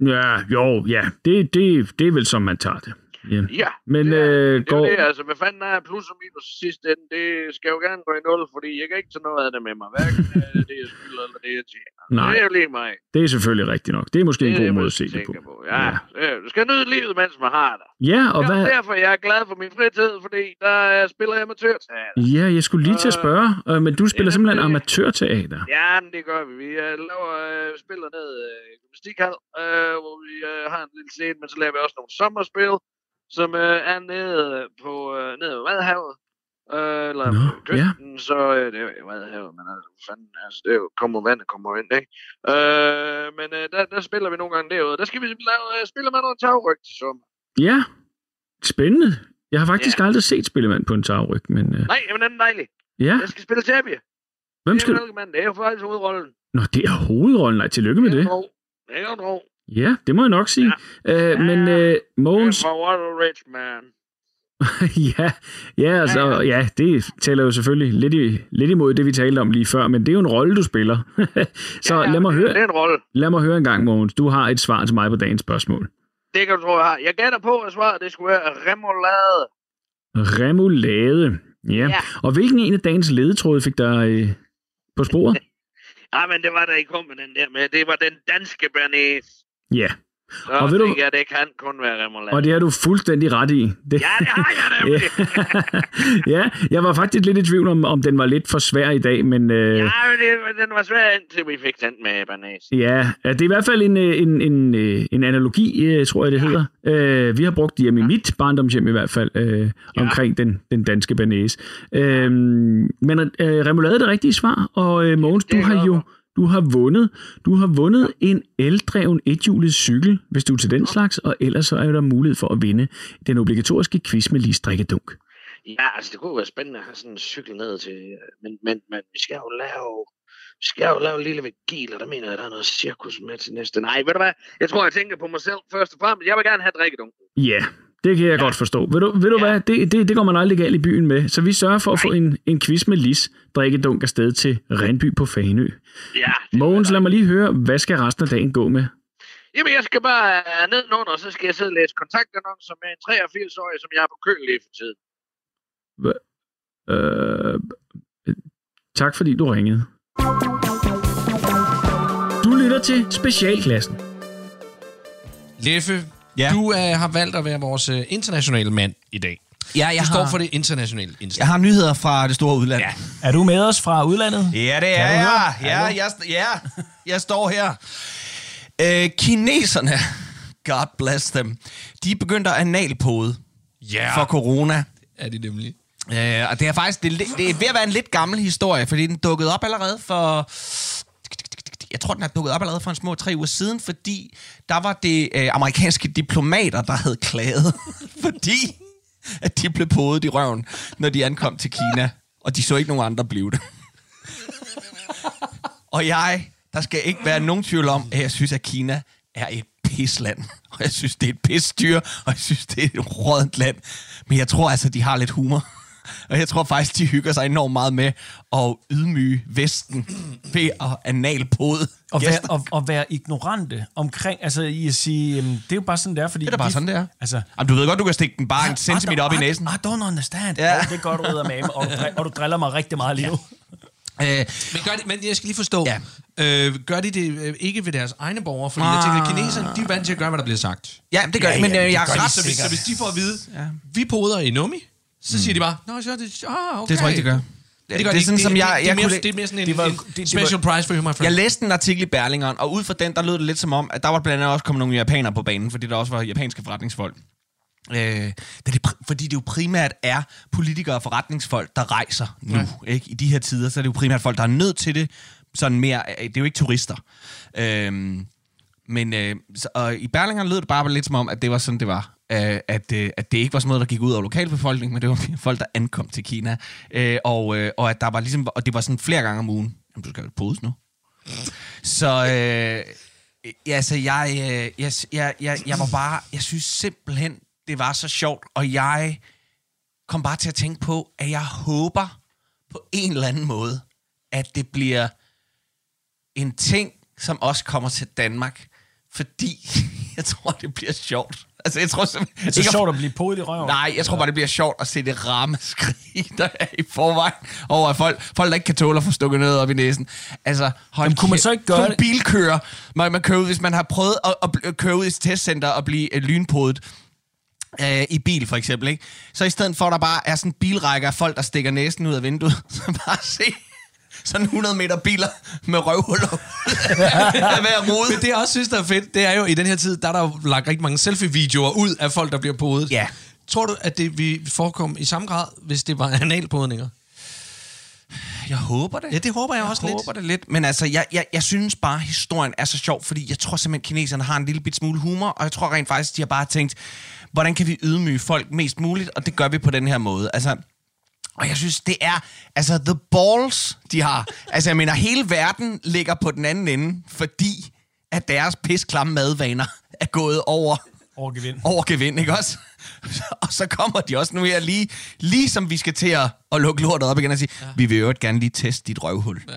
Ja, jo, ja. Det, det, det er vel, som man tager det. Ja. Ja, Men det er, øh, det er går... det, altså, hvad fanden er plus og minus i sidste ende? Det skal jo gerne gå i nul, fordi jeg kan ikke tage noget af det med mig. Hverken øh, det, jeg skylder, eller det, jeg tjener. Nej. Det er jo lige mig. Det er selvfølgelig rigtigt nok. Det er måske en det god er måde det, at se det på. tænker Ja, ja. du skal nyde livet, mens man har det. Ja, og Det hvad... er derfor, jeg er glad for min fritid, fordi der øh, spiller jeg amatørteater. Ja, jeg skulle lige til at spørge, øh, men du spiller Ja, simpelthen det- amatørteater. Ja, men det gør vi. Vi øh, laver, øh, spiller ned øh, i gymnastikhal, øh, hvor vi øh, har en lille scene, men så laver vi også nogle sommerspil, som øh, er nede på øh, nede ved Vadehavet. Øh, eller på kysten, så øh, det er jo Vadehavet, men altså, fanden, altså, det er jo, kommer vandet kommer ind, ikke? Øh, men øh, der, der spiller vi nogle gange derude. Der skal vi lave, øh, spille med noget tagryg til sommer. Ja, spændende. Jeg har faktisk Ja. aldrig set Spillemand på en tagryg, men øh, Nej, men den er dejlig. ja. Jeg skal spille Tabie. Hvem Det skal er du? Mælkemand. Det er jo faktisk hovedrollen. Nå, det er hovedrollen. Nej, tillykke med det. er jo Det er jo. Ja, det må jeg nok sige. Øh, men øh, Det Mogens, er a rich man. ja, ja, altså, ja, det tæller jo selvfølgelig lidt, i, lidt imod det, vi talte om lige før, men det er jo en rolle, du spiller. så Ja, lad, mig høre, Det er en rolle. lad mig høre en gang, Mogens. Du har et svar til mig på dagens spørgsmål. Det kan du tro, jeg har. Jeg gætter på, at svaret det skulle være remoulade. Remoulade. Ja. ja. Ja. Og hvilken en af dagens ledetråde fik der øh, på sporet? Ja, men det var da I kom med den der med. Det var den danske bernays. Ja, Så Og ved du- jeg, det kan kun være remoulade. og det har du fuldstændig ret i. Det... Ja, det har jeg nemlig. ja, jeg var faktisk lidt i tvivl om, om den var lidt for svær i dag, men øh, Ja, men det, den var svær indtil vi fik den med bernays. ja, ja, det er i hvert fald en, øh, en, en, øh, en analogi, øh, tror jeg det hedder. Øh, vi har brugt det hjemme i mit barndomshjem i hvert fald, øh, omkring den, den danske banæs. Øh, men øh, remoulade er det rigtige svar, og øh, Mogens, Det er du har jo for. Du har vundet, du har vundet en eldreven ethjulet cykel, hvis du er til den slags, og ellers så er der mulighed for at vinde den obligatoriske quiz med lige strikkedunk. Ja, altså det kunne være spændende at have sådan en cykel ned til, øh, men, men, men vi skal jo lave, vi skal jo lave en lille vigil, og der mener jeg, at der er noget cirkus med til næste. Nej, ved du hvad? Jeg tror, jeg tænker på mig selv først og fremmest. Jeg vil gerne have drikkedunken. Ja, det kan jeg ja. godt forstå. Ved du, ved du Ja. hvad, det, det, det går man aldrig galt i byen med. Så vi sørger for at få en, en quiz med Lis drikkedunk afsted til Renby på Fanø. Ja. Mogens, lad mig lige høre, hvad skal resten af dagen gå med? Jamen, jeg skal bare nedenunder, og så skal jeg sidde og læse kontaktannoncer med en 83-årig, som jeg har på køl lige for tiden. Øh, tak fordi du ringede. Du lytter til Specialklassen. Leffe, Ja. du øh, har valgt at være vores øh, internationale mand i dag. Ja, jeg Du står har, for det internationale indslag. jeg har nyheder fra det store udland. Ja. Er du med os fra udlandet? Ja, det er jeg. Ja, jeg, ja, jeg står her. Øh, kineserne, God bless them, de begyndte at analpode Ja, for corona. er det nemlig. Øh, og det er faktisk det, det er ved at være en lidt gammel historie, fordi den dukkede op allerede for... Jeg tror, den er dukket op allerede for en små tre uger siden, fordi der var det øh, amerikanske diplomater, der havde klaget, fordi at de blev podet i røven, når de ankom til Kina, og de så ikke nogen andre blive det. og jeg, der skal ikke være nogen tvivl om, at jeg synes, at Kina er et pisland. Og jeg synes, det er et pisstyr, og jeg synes, det er et rådent land. Men jeg tror altså, de har lidt humor. Og jeg tror faktisk, de hygger sig enormt meget med at ydmyge Vesten ved at analpode Og være, og, og være ignorante omkring, altså i at sige, jamen, det er jo bare sådan, det er, fordi... Det er da bare de- sådan, det er. Altså, Jamen, du ved godt, du kan stikke den bare en centimeter op i næsen. I, I don't understand. Ja. Oh, det er godt, du med og, og du driller mig rigtig meget lige nu. Øh, Men, gør de, men jeg skal lige forstå, Ja. øh, gør de det øh, ikke ved deres egne borgere? Fordi jeg tænker, at kineserne, de er vant til at gøre, hvad der bliver sagt. ja, det gør ja, men øh, jeg er ret Så hvis, så hvis de får at vide, ja. vi poder i nummi, så siger de bare, Nå, så er det, ah, okay. Det tror jeg ikke, de gør. Det, gør det de er sådan, ikke. som jeg... det, jeg er mere, kunne- det er mere sådan en, det var- det- det special prize for you, my friend. Jeg læste en artikel i Berlingeren, og ud fra den, der lød det lidt som om, at der var blandt andet også kommet nogle japanere på banen, fordi der også var japanske forretningsfolk. Øh, det er det, fordi det jo primært er politikere og forretningsfolk, der rejser nu. Ja. Ikke? I de her tider, så er det jo primært folk, der er nødt til det. Sådan mere, øh, det er jo ikke turister. Øh, men øh, så, og i Berlingeren lød det bare lidt som om, at det var sådan, det var. Øh, at, øh, at det ikke var sådan noget, der gik ud over lokalbefolkningen, men det var folk, der ankom til Kina. Øh, og, øh, og at der var ligesom, og det var sådan flere gange om ugen. Jamen, du skal jo podes nu. Så øh, ja, altså, jeg, øh, jeg, jeg, jeg, jeg var bare, jeg synes simpelthen, det var så sjovt, og jeg kom bare til at tænke på, at jeg håber på en eller anden måde, at det bliver en ting, som også kommer til Danmark, fordi jeg tror, det bliver sjovt. Altså, jeg tror simpelthen... Det er ikke at- sjovt at blive podet i røven. Nej, jeg tror bare, det bliver sjovt at se det rammeskrig, der er i forvejen over at folk, folk der ikke kan tåle at få stukket noget op i næsen. Altså, hold Jamen, kunne man så ikke gøre det? bilkører, man, man kører ud, hvis man har prøvet at, at, køre ud i et testcenter og blive øh, lynpodet, øh, i bil for eksempel, ikke? Så i stedet for, at der bare er sådan en bilrække af folk, der stikker næsen ud af vinduet, så bare se sådan 100 meter biler med røvhuller hver rode. Men det, jeg også synes, der er fedt, det er jo, i den her tid, der er der jo lagt rigtig mange selfie-videoer ud af folk, der bliver podet. Ja. Tror du, at det vil forekomme i samme grad, hvis det var analpodninger? Jeg håber det. Ja, det håber jeg, også jeg lidt. håber det lidt. Men altså, jeg, jeg, jeg synes bare, historien er så sjov, fordi jeg tror simpelthen, at kineserne har en lille bit smule humor, og jeg tror rent faktisk, de har bare tænkt, hvordan kan vi ydmyge folk mest muligt, og det gør vi på den her måde. Altså, og jeg synes, det er, altså, the balls, de har. Altså, jeg mener, hele verden ligger på den anden ende, fordi at deres pisklamme madvaner er gået over Over gevind. over gevind, ikke også? og så kommer de også nu her lige, lige som vi skal til at, at lukke lortet op igen og sige, ja. vi vil jo gerne lige teste dit røvhul. Ja.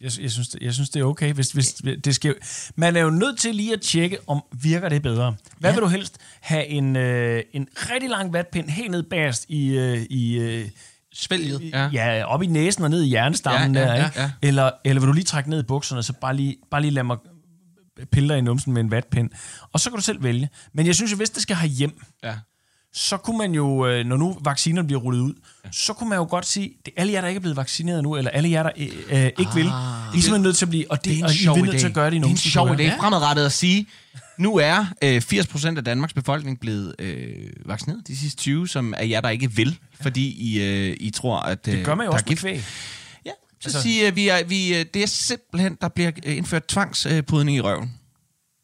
Jeg, jeg, synes, det, jeg synes, det er okay. Hvis, hvis det skal, man er jo nødt til lige at tjekke, om virker det bedre. Hvad ja. vil du helst? Have en, øh, en rigtig lang vatpind helt ned bagerst i... Øh, i øh, Svælget. ja. ja, op i næsen og ned i hjernestammen Ja, ja, der, ja, ikke? ja. Eller, eller vil du lige trække ned i bukserne, så bare lige, bare lige lad mig pille dig i numsen med en vatpind. Og så kan du selv vælge. Men jeg synes jo, hvis det skal have hjem, Ja. Så kunne man jo, øh, når nu vaccinerne bliver rullet ud, ja. så kunne man jo godt sige, det er alle jer, der ikke er blevet vaccineret nu, eller alle jer, der øh, øh, ikke vil, I er simpelthen nødt til at blive, og, det, Det er en og I er nødt til at gøre det i det er en nogen sjov idé. Fremadrettet at sige, nu er øh, 80% af Danmarks befolkning blevet øh, vaccineret de sidste 20, som er jer, der ikke vil, fordi I, øh, I tror, at... Øh, Det gør man jo også med kvæg. Ja, så altså, sige, vi er, vi, øh, det er simpelthen, der bliver indført tvangspudning i røven.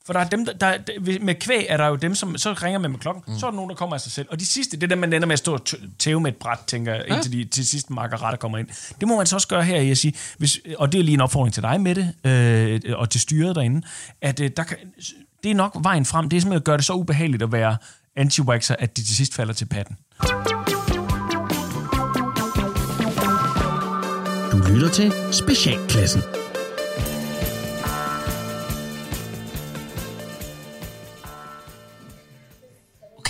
For der er dem, der, der, med kvæg er der jo dem, som så ringer man med klokken, mm. så er der nogen, der kommer af sig selv. Og de sidste, det er dem, man ender med at stå og tæve med et bræt, tænker jeg, indtil de til sidst markeretter kommer ind. Det må man så også gøre her, jeg sige, hvis, og det er lige en opfordring til dig med det, øh, og til styret derinde, at øh, der kan, det er nok vejen frem, det er simpelthen at gøre det så ubehageligt at være anti at de til sidst falder til patten. Du lytter til Specialklassen.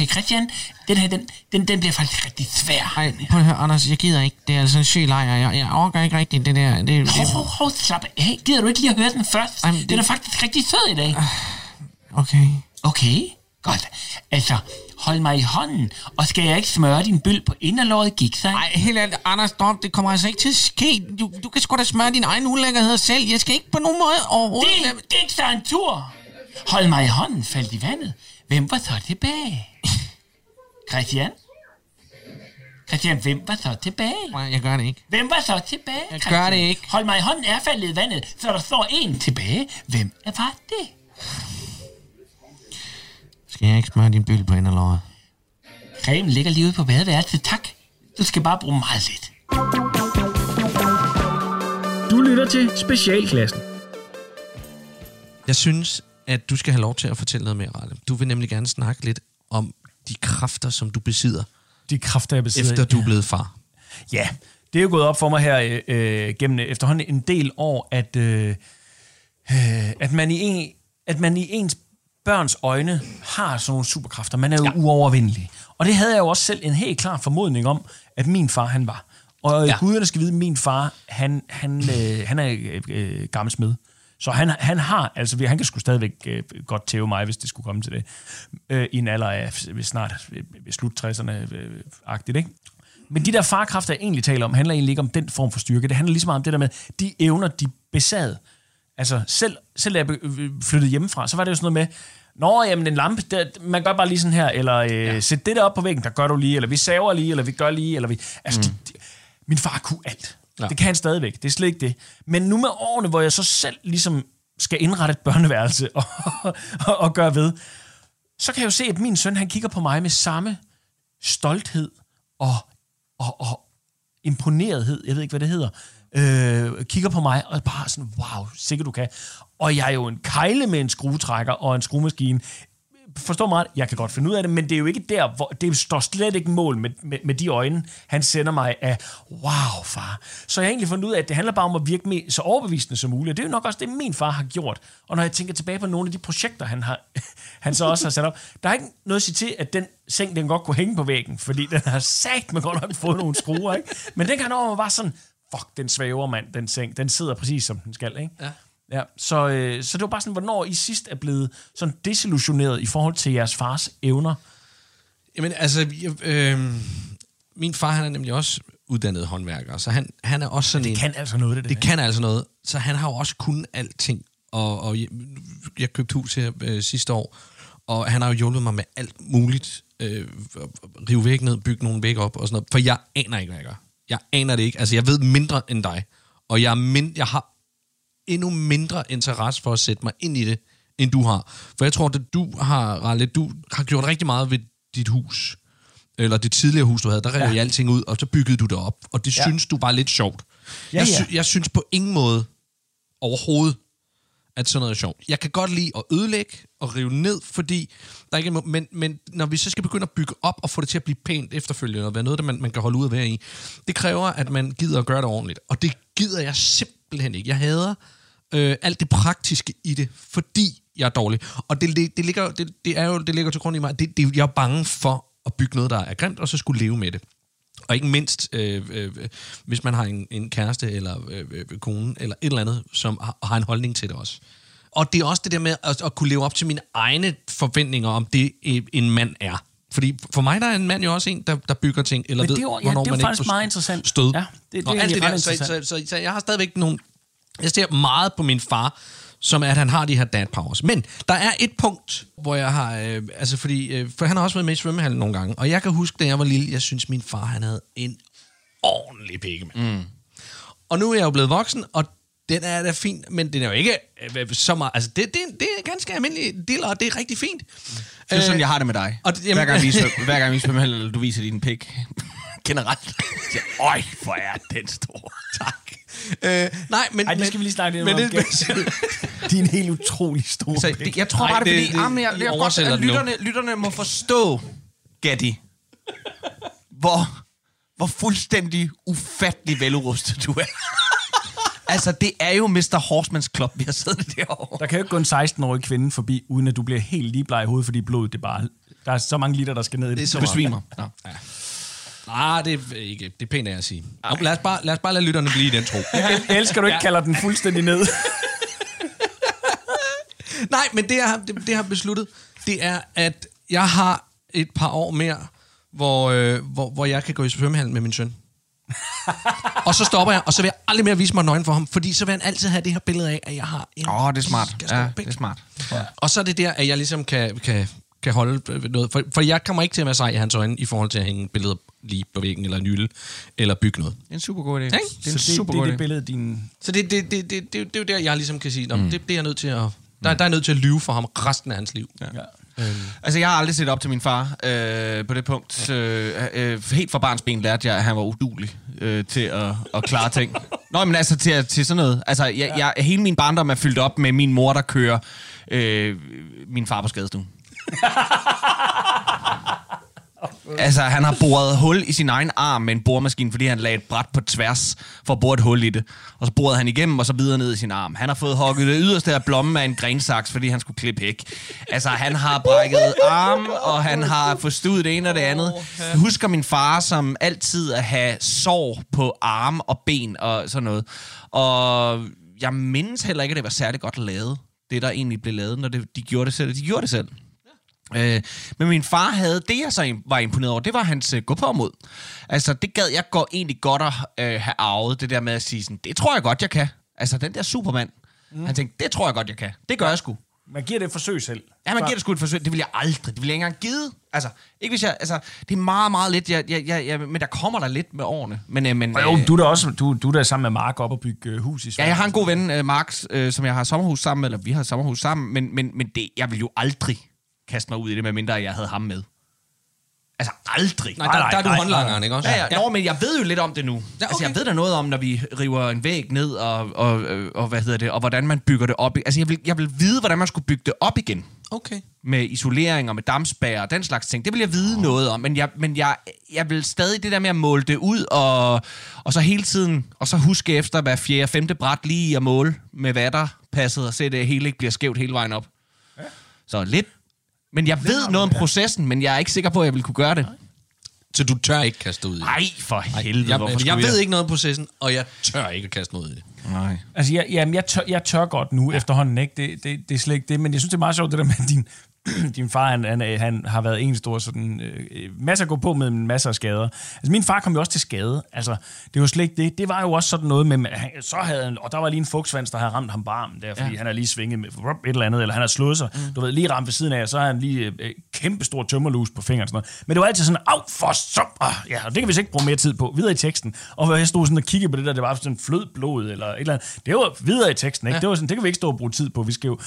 Okay, Christian, den her, den, den, den bliver faktisk rigtig svær. Ej, prøv at høre, Anders, jeg gider ikke. Det er altså en syg lejr. Jeg, jeg orker ikke rigtigt det der. Det, det, Hov, hov, hov, slap af. Gider du ikke lige at høre den først? Ej, det- Den er faktisk rigtig sød i dag. okay. Okay, godt. Altså, hold mig i hånden, og skal jeg ikke smøre din bøl på inderlåret, gik sig? Ej, helt ærligt, Anders, stop. Det kommer altså ikke til at ske. Du, du kan sgu da smøre din egen ulækkerhed selv. Jeg skal ikke på nogen måde overhovedet... Det gik sig en tur. Hold mig i hånden, faldt i vandet. Hvem var så tilbage? Christian? Christian, hvem var så tilbage? Nej, Jeg gør det ikke. Hvem var så tilbage? Jeg Christian? gør det ikke. Hold mig i hånden er faldet i vandet, så der står en tilbage. Hvem var det? Skal jeg ikke smøre din byld på inderlåret? Cremen ligger lige ude på badeværelset, tak. Du skal bare bruge meget lidt. Du lytter til Specialklassen. Jeg synes, at du skal have lov til at fortælle noget mere, Ralle. Du vil nemlig gerne snakke lidt om de kræfter, som du besidder, De kræfter, jeg besidder. efter du er blevet far. Ja, det er jo gået op for mig her øh, øh, gennem efterhånden en del år, at, øh, øh, at, man i en, at man i ens børns øjne har sådan nogle superkræfter. Man er jo ja. uovervindelig. Og det havde jeg jo også selv en helt klar formodning om, at min far han var. Og Ja. guderne skal vide, at min far, han, han, øh, han er øh, øh, gammel smed. Så han, han har, altså han kan sgu stadigvæk øh, godt tæve mig, hvis det skulle komme til det, øh, i en alder af øh, snart øh, ved slut 60'erne øh, ikke? Men de der farkræfter, jeg egentlig taler om, handler egentlig ikke om den form for styrke. Det handler lige så meget om det der med, de evner, de besad. Altså, selv, selv da jeg øh, flyttede hjemmefra, så var det jo sådan noget med, Nå, jamen en lampe, der, man gør bare lige sådan her, eller øh, ja. sæt det der op på væggen, der gør du lige, eller vi saver lige, eller vi gør lige, eller vi... Altså, mm. de, de, min far kunne alt. Ja. Det kan han stadigvæk, det er slet ikke det. Men nu med årene, hvor jeg så selv ligesom skal indrette et børneværelse og, og, og gøre ved, så kan jeg jo se, at min søn, han kigger på mig med samme stolthed og, og, og imponerethed, jeg ved ikke, hvad det hedder, øh, kigger på mig og bare sådan, wow, sikkert du kan. Og jeg er jo en kejle med en skruetrækker og en skruemaskine. Forstår mig, ret, jeg kan godt finde ud af det, men det er jo ikke der, hvor det står slet ikke mål med, med, med de øjne, han sender mig af, wow, far. Så jeg har egentlig fundet ud af, at det handler bare om at virke med, så overbevisende som muligt. Og det er jo nok også det, min far har gjort. Og når jeg tænker tilbage på nogle af de projekter, han, har, han så også har sat op, der er ikke noget at sige til, at den seng, den godt kunne hænge på væggen, fordi den har sagt med godt nok fået nogle skruer, ikke? Men den kan over var sådan, fuck, den svæver, mand, den seng. Den sidder præcis, som den skal, ikke? Ja. Ja, så, øh, så det var bare sådan, hvornår I sidst er blevet sådan desillusioneret i forhold til jeres fars evner. Jamen, altså, jeg, øh, min far, han er nemlig også uddannet håndværker, så han, han er også sådan Det en... kan altså noget, det, Det kan altså noget. Så han har jo også kunnet alting. Og, og jeg, jeg købte hus her øh, sidste år, og han har jo hjulpet mig med alt muligt. Øh, rive væk ned, bygge nogle væg op og sådan noget. For jeg aner ikke, hvad jeg gør. Jeg aner det ikke. Altså, jeg ved mindre end dig. Og jeg, er mind, jeg har endnu mindre interesse for at sætte mig ind i det, end du har. For jeg tror, at du har, Ralle, du har gjort rigtig meget ved dit hus. Eller det tidligere hus, du havde. Der rev Ja. ja. I alting ud, og så byggede du det op. Og det Ja. ja. synes du var lidt sjovt. Ja, jeg, ja. sy- jeg synes på ingen måde overhovedet, at sådan noget er sjovt. Jeg kan godt lide at ødelægge og rive ned, fordi der ikke er, men, men når vi så skal begynde at bygge op og få det til at blive pænt efterfølgende, og være noget, der man, man kan holde ud at være i, det kræver, at man gider at gøre det ordentligt. Og det gider jeg simpelthen ikke. Jeg hader øh, alt det praktiske i det, fordi jeg er dårlig. Og det, det, det, ligger, det, det, er jo, det ligger til grund i mig, det, det, jeg er bange for at bygge noget, der er grimt, og så skulle leve med det. Og ikke mindst, øh, øh, hvis man har en, en kæreste eller øh, øh, kone eller et eller andet, som har, har en holdning til det også. Og det er også det der med at, at kunne leve op til mine egne forventninger om det, øh, en mand er. Fordi for mig der er en mand jo også en, der, der bygger ting, eller Men ved, det er jo- ja, hvornår det er jo man ikke faktisk får meget interessant. Stød. Ja, det- det er og alt egentlig det der, så, så, så, så, jeg har stadigvæk nogle... Jeg ser meget på min far, som er, at han har de her dad powers. Men der er et punkt, hvor jeg har... Øh, altså fordi... Øh, for han har også været med i svømmehallen nogle gange. Og jeg kan huske, da jeg var lille, jeg synes, min far han havde en ordentlig pikke, mm. Og nu er jeg jo blevet voksen, og den er da fint, men den er jo ikke øh, så meget... Altså, det, det, det er ganske almindelig del, og det er rigtig fint. Det er sådan, jeg har det med dig. og det- det, jamen- hver, gang vi, svøm- hver gang vi svømmer, eller du viser din pik. Generelt. Øj, hvor er den stor. Tak. Øh, nej, men... Ej, det skal vi lige snakke lidt men, om. det, De er en helt utrolig stor Så det, jeg tror bare, det er det- fordi, det- det, jeg, I jeg, jeg godt, at det lytterne, lytterne må forstå, Gatti, hvor, hvor fuldstændig ufattelig velurustet du er. Altså, det er jo Mr. Horseman's Club, vi har siddet derovre. Der kan jo ikke gå en 16-årig kvinde forbi, uden at du bliver helt lige bleg i hovedet, fordi blodet det bare... Der er så mange liter, der skal ned i det. så Du besvimer. Nå. Nej, det er ikke. Det er pænt af at sige. Nå, lad, os bare, lad os bare lade lytterne blive i den tro. Jeg elsker, du ikke kalder den fuldstændig ned. Nej, men det jeg, har, det, det jeg har besluttet, det er, at jeg har et par år mere, hvor, øh, hvor, hvor jeg kan gå i svømmehallen med min søn. Og så stopper jeg, og så vil jeg aldrig mere vise mig nøgen for ham, fordi så vil han altid have det her billede af, at jeg har en Åh, oh, det er smart. Ja, det er smart. Og så er det der, at jeg ligesom kan, kan, kan holde noget. For, for jeg kommer ikke til at være sej i hans øjne, i forhold til at hænge billeder lige på væggen, eller nylde, eller bygge noget. Det er en super god idé. Ikke? Det er en Så det, super det god det idé. billede, din... Så det, det, det, det, det, det er jo der, jeg ligesom kan sige, mm. det, det er jeg nødt til at... Der, der er nødt til at lyve for ham resten af hans liv. Ja. Ja. Altså, jeg har aldrig set op til min far øh, på det punkt. Øh, øh, helt fra barns ben lærte jeg, at han var udulig øh, til at, at klare ting. Nå, men altså til, til sådan noget. Altså, jeg, jeg, hele min barndom er fyldt op med min mor, der kører øh, min far på skadestuen. Altså, han har boret hul i sin egen arm med en boremaskine, fordi han lagde et bræt på tværs for at bore et hul i det. Og så borede han igennem, og så videre ned i sin arm. Han har fået hugget det yderste af blommen af en grensaks, fordi han skulle klippe hæk. Altså, han har brækket arm, og han har forstudet det ene og det andet. Jeg husker min far som altid at have sår på arm og ben og sådan noget. Og jeg mindes heller ikke, at det var særlig godt lavet, det der egentlig blev lavet, når det, de gjorde det selv. De gjorde det selv. Øh, men min far havde, det jeg så var imponeret over, det var hans øh, gå på mod. Altså, det gad jeg godt, egentlig godt at øh, have arvet, det der med at sige sådan, det tror jeg godt, jeg kan. Altså, den der Superman, mm. han tænkte, det tror jeg godt, jeg kan. Det gør jeg sgu. Man giver det et forsøg selv. Ja, man giver det sgu et forsøg. Det vil jeg aldrig. Det vil jeg ikke engang give. Altså, ikke hvis jeg... Altså, det er meget, meget lidt. Jeg, jeg, jeg, jeg, men der kommer der lidt med årene. Men, øh, men, Og jo, øh, du er da også du, du er da sammen med Mark op og bygge øh, hus i Ja, Sverige. jeg har en god ven, øh, Max, øh, som jeg har sommerhus sammen med, eller vi har sommerhus sammen, men, men, men det, jeg vil jo aldrig kaste mig ud i det, medmindre jeg havde ham med. Altså aldrig. Nej, der, nej, der er du nej, håndlangeren, ikke også? Ja, ja. Nå, men jeg ved jo lidt om det nu. Ja, okay. Altså, jeg ved da noget om, når vi river en væg ned, og, og, og, hvad hedder det, og hvordan man bygger det op. Altså, jeg vil, jeg vil vide, hvordan man skulle bygge det op igen. Okay. Med isolering og med dampspær og den slags ting. Det vil jeg vide oh. noget om. Men, jeg, men jeg, jeg vil stadig det der med at måle det ud, og, og så hele tiden, og så huske efter hver fjerde, femte bræt lige at måle med vatterpasset, og se, at det hele ikke bliver skævt hele vejen op. Ja. Så lidt. Men jeg ved noget om processen, men jeg er ikke sikker på, at jeg vil kunne gøre det. Så du tør ikke kaste ud i det? Nej, for helvede, jeg, hvorfor jeg, skulle jeg ved ikke noget om processen, og jeg tør ikke at kaste noget ud i det. Nej. Altså, jeg, jamen, jeg, tør, jeg tør godt nu ja. efterhånden, ikke? Det, det, det er slet ikke det, men jeg synes, det er meget sjovt, det der med, at din, din far, han, han, er- han har været en stor sådan, øh, masser at gå på med masser af skader. Altså, min far kom jo også til skade. Altså, det var slet ikke det. Det var jo også sådan noget med, han, så havde han, og der var lige en fugtsvans, der havde ramt ham på armen der, fordi ja. han har lige svinget med et eller andet, eller han har slået sig, mm. du ved, lige ramt ved siden af, og så har han lige øh, kæmpe stor tømmerlus på fingeren og sådan noget. Men det var altid sådan, af for så, ah, ja, og det kan vi så ikke bruge mere tid på, videre i teksten. Og jeg stod sådan og kiggede på det der, det var sådan flød blod, eller et eller andet. Det var videre i teksten, ikke? Ja. Det var sådan, det kan vi ikke stå og bruge tid på, vi skal jo...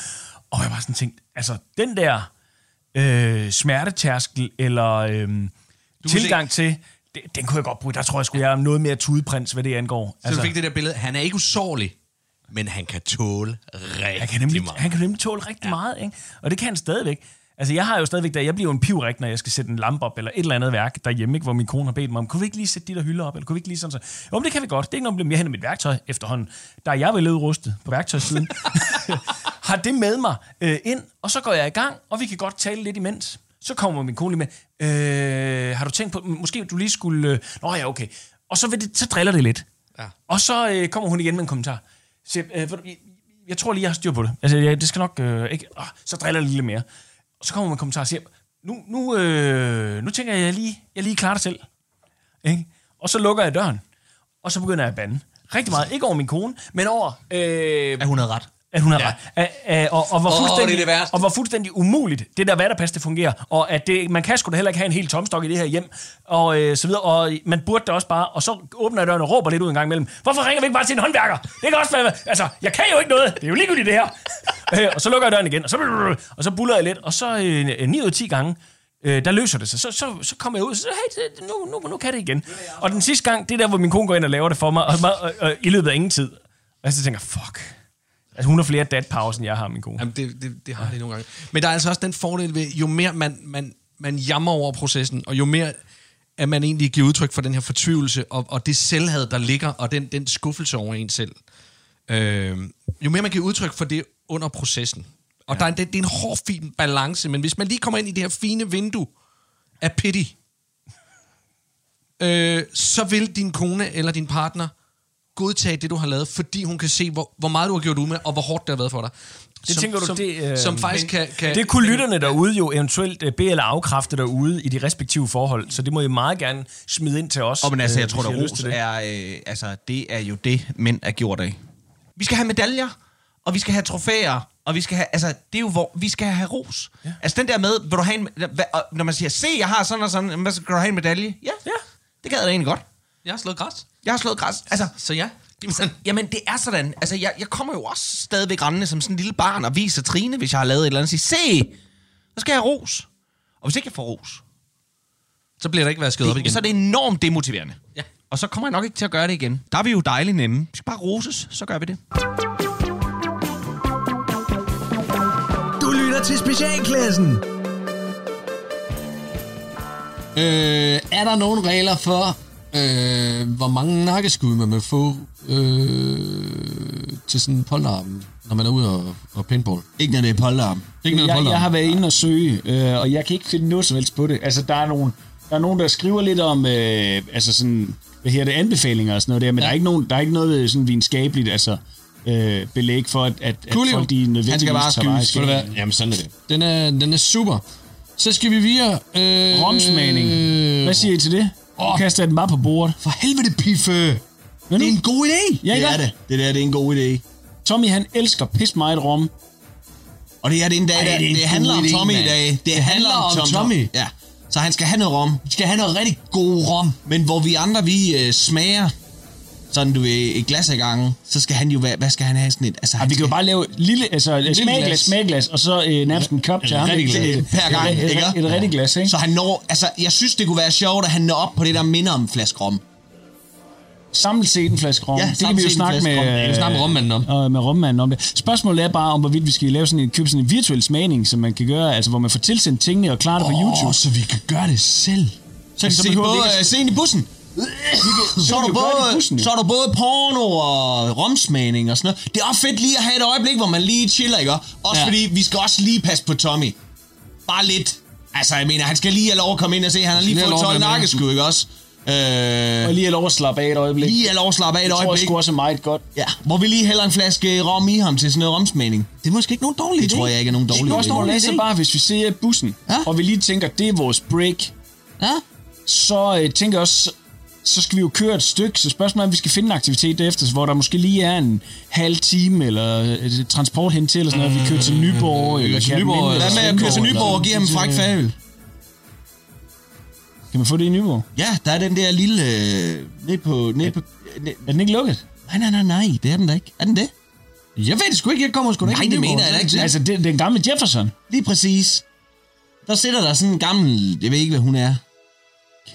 Og jeg var sådan tænkt, altså, den der øh, smertetærskel eller øh, tilgang til, det, den kunne jeg godt bruge. Der tror jeg sgu, jeg er noget mere tudeprins, hvad det angår. Så altså, du fik det der billede. Han er ikke usårlig. men han kan tåle rigtig Han kan nemlig, meget. han kan nemlig tåle rigtig ja. meget, ikke? Og det kan han stadigvæk. Altså, jeg har jo stadigvæk, da jeg bliver jo en pivrik, når jeg skal sætte en lampe op, eller et eller andet værk derhjemme, ikke, hvor min kone har bedt mig om, kunne vi ikke lige sætte de der hylder op, eller kunne vi ikke lige sådan så? Jo, men det kan vi godt. Det er ikke noget problem. Jeg henter mit værktøj efterhånden. Der er jeg vel udrustet på værktøjssiden. har det med mig øh, ind, og så går jeg i gang, og vi kan godt tale lidt imens. Så kommer min kone lige med, øh, har du tænkt på, måske du lige skulle... Øh, Nå ja, okay. Og så, vil det, så driller det lidt. Ja. Og så øh, kommer hun igen med en kommentar. Så, øh, jeg, jeg tror lige, jeg har styr på det. Altså, jeg, det skal nok øh, ikke... Øh, så driller det lidt mere. Og så kommer man med kommentar og siger, nu, nu, øh, nu tænker jeg, jeg lige, jeg lige klarer det selv. Ikke? Og så lukker jeg døren, og så begynder jeg at bande. Rigtig meget. Ikke over min kone, men over... Øh, At hun havde ret at hun har ja. ret. At, at, og, og, hvor Åh, fuldstændig, det er det værste. og hvor fuldstændig umuligt det der vatterpas, det fungerer. Og at det, man kan sgu da heller ikke have en helt tomstok i det her hjem. Og øh, så videre. Og man burde da også bare... Og så åbner jeg døren og råber lidt ud en gang imellem. Hvorfor ringer vi ikke bare til en håndværker? Det kan også være... Altså, jeg kan jo ikke noget. Det er jo ligegyldigt det her. Øh, og så lukker jeg døren igen. Og så, og så buller jeg lidt. Og så øh, 9 ud af 10 gange, øh, der løser det sig. Så, så, så kommer jeg ud og så hey, det- nu, nu, nu kan det igen. Og den sidste gang, det er der, hvor min kone går ind og laver det for mig. Og, og, og, og i løbet af ingen tid. Og så tænker jeg, fuck. Altså, hun har flere dad-pauser, end jeg har, min kone. Jamen, det, det, det har det nogle gange. Men der er altså også den fordel ved, jo mere man, man, man jammer over processen, og jo mere at man egentlig giver udtryk for den her fortvivlelse, og, og det selvhed, der ligger, og den, den skuffelse over en selv. Øh, jo mere man giver udtryk for det under processen. Og ja. der er, en- det, det er en hård, fin balance, men hvis man lige kommer ind i det her fine vindue af pity, øh, så vil din kone eller din partner godtage det, du har lavet, fordi hun kan se, hvor, hvor meget du har gjort ud med, og hvor hårdt det har været for dig. Det som, tænker du, som, det, øh, som faktisk kan, kan... Det kunne lytterne derude jo eventuelt øh, bede eller afkræfte derude i de respektive forhold, så det må I meget gerne smide ind til os. Og men altså, øh, jeg tror, at har lyst ros er, øh, altså, det er jo det, mænd er gjort af. Vi skal have medaljer, og vi skal have trofæer, og vi skal have, altså, det er jo, hvor vi skal have ros. Ja. Altså, den der med, vil du have en, hvad, og når man siger, se, jeg har sådan og sådan, hvad skal du have en medalje? Ja, Ja. det gad jeg da egentlig godt. Jeg har slået græs. Jeg har slået græs. Altså, Så ja. Jamen, det er sådan. Altså, jeg, jeg kommer jo også stadigvæk rendende som sådan en lille barn og viser Trine, hvis jeg har lavet et eller andet. Sige, se, så skal jeg have ros. Og hvis ikke jeg får ros, Så bliver der ikke vasket op igen. det, så er det enormt demotiverende. Ja. Og så kommer jeg nok ikke til at gøre det igen. Der er vi jo dejligt nemme. Vi skal bare roses, så gør vi det. Du lytter til Specialklassen. Øh, er der nogle regler for, øh, hvor mange nakkeskud man må få øh, til sådan en polterarm, når man er ude og, og paintball? Ikke når det er polterarm. Ikke noget Jeg, polterarm. jeg har været inde og søge, øh, og jeg kan ikke finde noget som helst på det. Altså, der er nogen, der, er nogen, der skriver lidt om, øh, altså sådan, hvad her det, anbefalinger og sådan noget der, men ja. der, er ikke nogen, der er ikke noget sådan videnskabeligt, altså, øh, belæg for, at, at, at Coolio. folk de nødvendigvis Han skal bare skydes. Jamen, sådan er det. Den er, den er super. Så skal vi via... Øh, Romsmagning. Hvad siger I til det? Åh. Kaster jeg den bare på bordet. For helvede, Piffe! Det er en god idé. Ja, det er det. Det der, det er en god idé. Tommy, han elsker pis meget rom. Og det er det en dag, Ej, det er en det, handler om idé, Tommy i mand. dag. Det, Det handler handler om om Tommy. Tommy. Ja. Så han skal have noget rom. Vi skal have noget rigtig god rom. Men hvor vi andre, vi øh, smager sådan, du ved, et glas ad gangen, så skal han jo, hvad, hvad skal han have sådan et? Altså, Ja, vi kan jo skal- bare lave lille, altså et lille smagglas, glas. smagglas, og så øh, nærmest en kop til ham. rigtig Et- glas. gang, et, ikke? et, et, rigtigt glas, ikke? Så han når, altså, jeg synes, det kunne være sjovt, at han når op på det, der minder om en flaske rom. Samlet set en flaske rom. Ja, det kan vi jo snakke med, rom. Snakke med rommanden om. Og med rommanden om det. Spørgsmålet er bare, om hvorvidt vi skal lave sådan en, købe sådan en virtuel smagning, som man kan gøre, altså hvor man får tilsendt tingene og klarer det på YouTube. så vi kan gøre det selv. Så kan så vi se, både, ikke- øh, se ind i bussen. Så er, der det både, så er der både porno og romsmagning og sådan noget. Det er også fedt lige at have et øjeblik, hvor man lige chiller, ikke? Også Ja. fordi, vi skal også lige passe på Tommy. Bare lidt. Altså, jeg mener, han skal lige have lov at komme ind og se. Han har lige Lige fået lov at 12 være med. nakkeskud, ikke også? Øh, Og lige have lov at slappe af et øjeblik. lige have lov at slappe af et det tror jeg øjeblik. også er meget godt. Ja, hvor vi lige hælder en flaske rom i ham til sådan noget romsmagning. Det er måske ikke nogen dårlig Det idé. tror jeg ikke er nogen dårlig idé. Spørgsmålet er så bare, hvis vi ser bussen, Ja. og vi lige tænker, det er vores break, Ja? så øh, tænker jeg også, så- skal vi jo køre et stykke, så spørgsmålet er, om vi skal finde en aktivitet derefter, hvor der måske lige er en halv time, eller transport hen til, eller sådan noget, vi kører til Nyborg, eller til Nyborg, eller Hvad med at køre til Nyborg og give ham fræk fadøl? Kan man få det i Nyborg? Ja, der er den der lille... Øh, nede på... Nede på ned, Er den ikke lukket? nej, nej, nej, nej, det er den da ikke. Er den det? Jeg ved det sgu ikke, jeg kommer sgu da Nej, ikke i det mener jeg da ikke. Altså, det, den gamle Jefferson. Lige præcis. Der sidder der sådan en gammel... Jeg ved ikke, hvad hun er.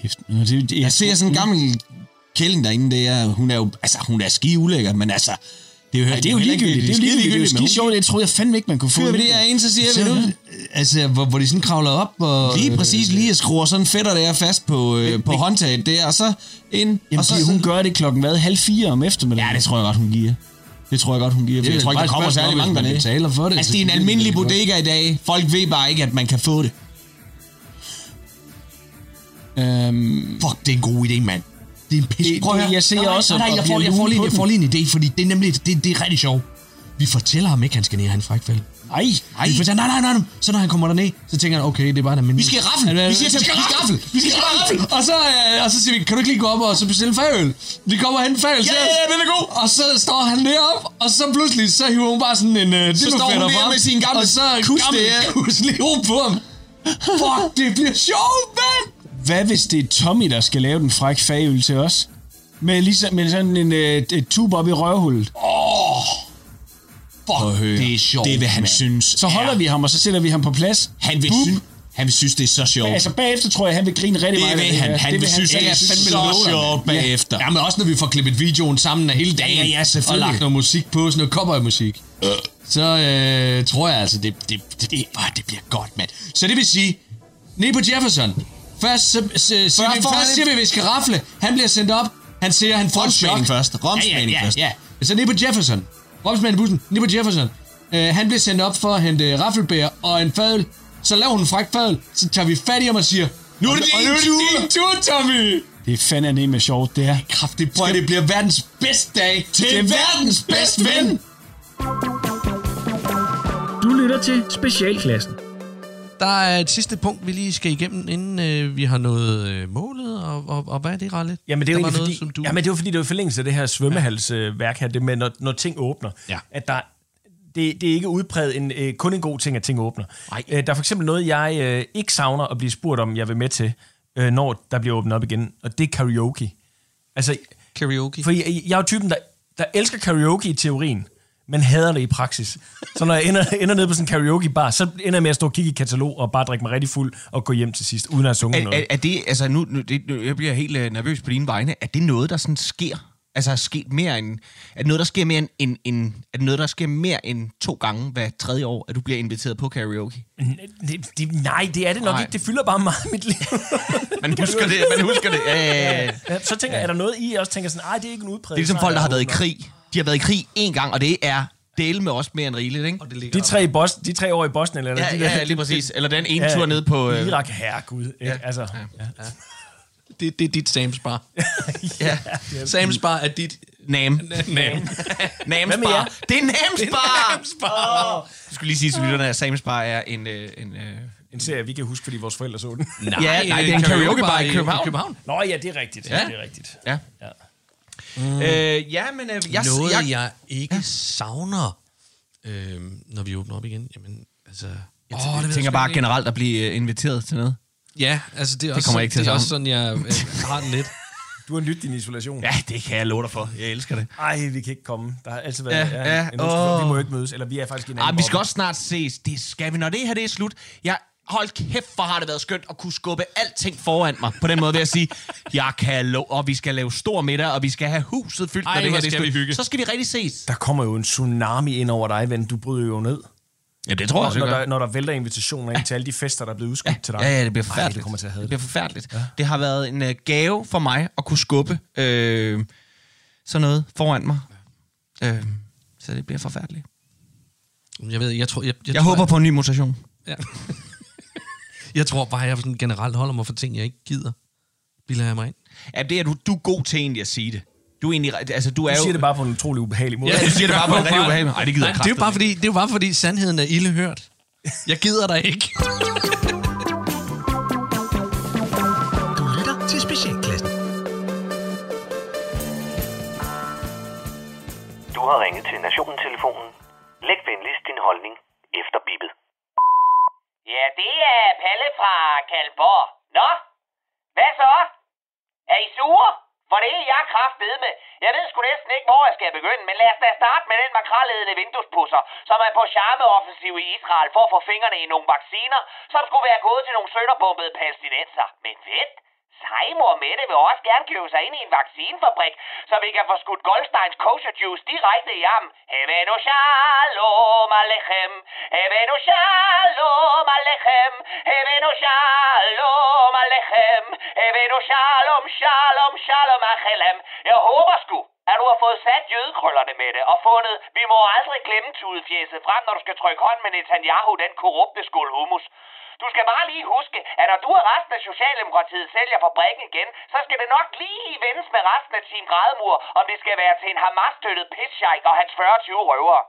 Kæft, det, det, Jeg ser sådan en gammel kælling derinde. Det er, hun er jo... Altså, hun er ski ulækker, men altså... Det er jo, Ja, det er jo ligegyldigt. Det er jo ligegyldigt. Det er jo skide sjovt. Jeg troede jeg fandme ikke, man kunne få vi det her ind, så siger vi nu, altså, hvor, hvor de sådan kravler op, og lige præcis lige at skruer sådan fætter der fast på, øh, på håndtaget der, og så ind, Jamen, og så... så, hun gør det klokken hvad? Halv fire om eftermiddagen? Ja, det tror jeg godt, hun giver. Det tror jeg godt, hun giver. Det er jeg tror ikke, der kommer særlig mange dernede. betaler for det, Altså, så det er en selvfølgelig almindelig er det bodega i dag. Folk ved bare ikke, at man kan få det. Øhm, Fuck, det er en god idé, mand. Det er en pisse. Prøv at jeg ser nej, også, Nej, jeg får, jeg, får lige, jeg den. får lige en idé, fordi det er nemlig, det, det er rigtig sjovt. Vi fortæller ham ikke, han skal ned en frækfælde. nej, Nej. Vi fortæller, nej, nej, nej, så når han kommer derned, så tænker han, okay, det er bare en almindelig... Vi skal raffle. Vi siger til ham, vi skal raffle. Vi skal raffle. Og så, øh, og så siger vi, kan du ikke lige gå op og så bestille færøl? Vi kommer og henter en færøl Ja, ja, ja, den er god. Og så står han deroppe, og så pludselig, så hiver hun bare sådan en uh, Så står hun der med sin gamle og så kus gamle der. kus lige ro på ham. Fuck, det bliver sjovt, mand! Hvad hvis det er Tommy, der skal lave den fræk fagøl til os? Med, ligesom, med sådan en øh, et tube op i røvhullet. Fuck, det er sjovt, Det vil han mand. synes. Så holder vi ham, og så sætter vi ham på plads. Han vil, synes, han vil synes, det er så sjovt. Altså bagefter tror jeg, han vil grine rigtig Det meget. vil han. her. Han vil synes, det er så sjovt bagefter. Ja, men også når vi får klippet videoen sammen af hele dagen. Ja, ja, Og selvfølgelig. lagt noget musik på, sådan noget cowboy-musik. Så øh, tror jeg altså, det, det, det, det, det bliver godt, mand. Så det vil sige, nede på Jefferson, først, så, så, siger, vi, først siger vi, at vi skal rafle. Han bliver sendt op. Han siger, han får chok. Først. ja, Romsmagning ja, ja, først. ja. Så nede på Jefferson. Romsmanden i bussen. Nede på Jefferson. Øh, han bliver sendt op for at hente raffelbær og en fadøl. Så laver hun en fræk fadøl. Så tager vi fat i ham og siger, nu er det din nu er det din tur, Tommy. Det er fandme med sjovt, det her. Kraft, det, prøv, det bliver verdens bedste dag til Det er verdens bedste ven. Du lytter til Specialklassen. Der er et sidste punkt, vi lige skal igennem, inden øh, vi har nået øh, målet, og, og, og hvad er det, Ralle? Jamen, det er jo var noget, fordi, som du... jamen, det er jo fordi, det er i forlængelse af det her svømmehalsværk her, det med, når, når ting åbner, Ja. at der, det, det er ikke udpræget en, øh, kun en god ting, at ting åbner. Nej. Øh, der er for eksempel noget, jeg øh, ikke savner at blive spurgt om, jeg vil med til, øh, når der bliver åbnet op igen, og det er karaoke. Altså, Karaoke. fordi jeg, jeg er jo typen, der, der elsker karaoke i teorien, men hader det i praksis. Så når jeg ender, ender nede på sådan en karaoke-bar, så ender jeg med at stå og kigge i katalog og bare drikke mig rigtig fuld og gå hjem til sidst, uden at have sunget Er, noget. er, er det, altså nu, nu, det, nu, jeg bliver helt øh, nervøs på dine vegne. Er det noget, der sådan sker? Altså er sket mere end, er det noget, der sker mere end, end, end, er det noget, der sker mere end to gange hver tredje år, at du bliver inviteret på karaoke? Det, det, nej, det er det nok Nej. ikke. Det fylder bare meget mit liv. Man husker det, man husker det. Ja, ja. Ja, så tænker jeg, er der noget i, jeg også tænker sådan, nej, det er ikke en udpræget. Det er ligesom folk, der har været i krig. De har været i krig én gang, og det er dele med også mere end rigeligt, ikke? Og det ligger De tre, i Boston, de tre år i Boston, eller Ja, de ja, lige præcis. Eller den ene tur ned på... Øh, Irak, herregud. Ikke? Ja. Altså, ja. det, det er dit Sam's Bar. ja, Sam's Bar er dit... Nam. Nam. Nams? Bar. Det er Nams Bar! Sam's Bar. Oh. Jeg skulle lige sige til lytterne, at Sam's Bar er en... Øh, en øh, En serie, vi kan huske, fordi vores forældre så den. Nej, Ja, nej, det er en karaokebar i København. I København. Nå ja, det er rigtigt. Ja. Ja. Det er rigtigt. ja. Ja. Mm. Øh, ja, men øh, jeg, Noget, jeg, jeg ikke savner, øh, når vi åbner op igen. Jamen, altså... jeg, Åh, jeg ved tænker bare ikke. generelt at blive øh, inviteret til noget. Ja, altså det er, også, kommer sådan- ikke til det er at også sådan, jeg øh, har den lidt. Du har nyt din isolation. Ja, det kan jeg love dig for. Jeg elsker det. Ej, vi kan ikke komme. Der har altid været... Ja, ja, en åh. Vi må jo ikke mødes, eller vi er faktisk i en Ah, anden vi skal også snart ses. Det skal vi, når det her det er slut. Jeg Hold kæft, hvor har det været skønt at kunne skubbe alting foran mig. På den måde vil jeg sige, jeg kan love, og vi skal lave stor middag, og vi skal have huset fyldt, Ej, når det her det er skal vi slut. hygge. Så skal vi rigtig ses. Der kommer jo en tsunami ind over dig, ven. Du bryder jo ned. Ja, det tror Når, når, der, når der vælter invitationer ind til alle de fester, der er blevet udskudt til dig. Ja, ja, det bliver Ej, forfærdeligt. det kommer til at have det det. bliver forfærdeligt. Ja. Det har været en uh, gave for mig at kunne skubbe øh, sådan noget foran mig. Øh, så det bliver forfærdeligt. Jeg ved, jeg tror... Jeg, jeg, Jeg tror, håber på en ny mutation. Ja. jeg tror bare, jeg sådan generelt holder mig for ting, jeg ikke gider. Bilder jeg mig ind. Ja, det er du, du er god til egentlig at sige det. Du er egentlig, altså du er Du jo... siger det bare på en utrolig ubehagelig måde. Ja, du siger det bare på en rigtig ubehagelig Ej, det gider Nej, jeg det er jo bare fordi, det er jo bare fordi sandheden er ille hørt. Jeg gider dig ikke. Du lytter til Specialklassen. Du har ringet til Nationen-telefonen. Læg venligst din holdning efter bippet. Ja, det er Palle fra Kalborg. Nå, hvad så? Er I sure? For det er jeg kraftede med. Jeg ved sgu næsten ikke, hvor jeg skal begynde, men lad os da starte med den makralledende vinduespusser, som er på charmeoffensiv i Israel for at få fingrene i nogle vacciner, som skulle være gået til nogle sønderbombede palæstinenser. Men vent, Sejmor Mette vil også gerne købe sig ind i en vaccinefabrik, så vi kan få skudt Goldsteins kosher juice direkte i ham. Hevenu shalom alechem, hevenu shalom alechem, hevenu shalom alechem, hevenu shalom, shalom, shalom achelem. Jeg håber sgu, at du har fået sat jødekrøllerne med det og fundet, vi må aldrig glemme tudefjæset frem, når du skal trykke hånd med Netanyahu, den korrupte skål hummus. Du skal bare lige huske, at når du og resten af Socialdemokratiet sælger fabrikken igen, så skal det nok lige vendes med resten af Team Gradmur, om det skal være til en Hamas-støttet pitchsheik og hans 40-20 røvere.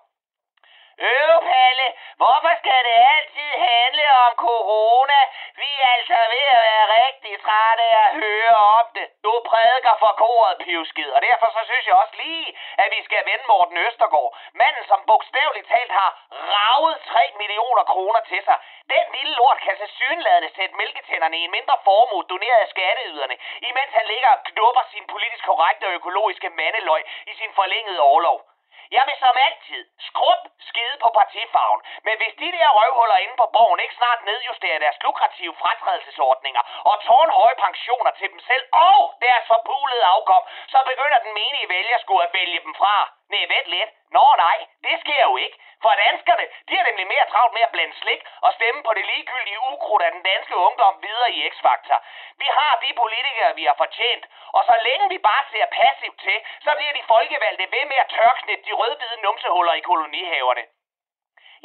Øv, Palle, hvorfor skal det altid handle om corona? Vi er altså ved at være rigtig trætte af at høre om det. Du prædiker for koret, pivskid, og derfor så synes jeg også lige, at vi skal vende Morten Østergaard. Manden, som bogstaveligt talt har ravet 3 millioner kroner til sig. Den lille lort kan se synladende sætte mælketænderne i en mindre formue doneret af skatteyderne, imens han ligger og knupper sin politisk korrekte og økologiske mandeløg i sin forlængede overlov. Jeg vil som altid skrub skide på partifarven, men hvis de der røvhuller inde på borgen ikke snart nedjusterer deres lukrative fratrædelsesordninger og tårnhøje pensioner til dem selv og deres forpulede afkom, så begynder den menige vælger skulle at vælge dem fra. Nej, vent lidt. Nå nej, det sker jo ikke. For danskerne, de har nemlig mere travlt med at blande slik og stemme på det ligegyldige ukrudt af den danske ungdom videre i X-Factor. Vi har de politikere, vi har fortjent, og så længe vi bare ser passivt til, så bliver de folkevalgte ved med at tørknætte de rødhvide numsehuller i kolonihaverne.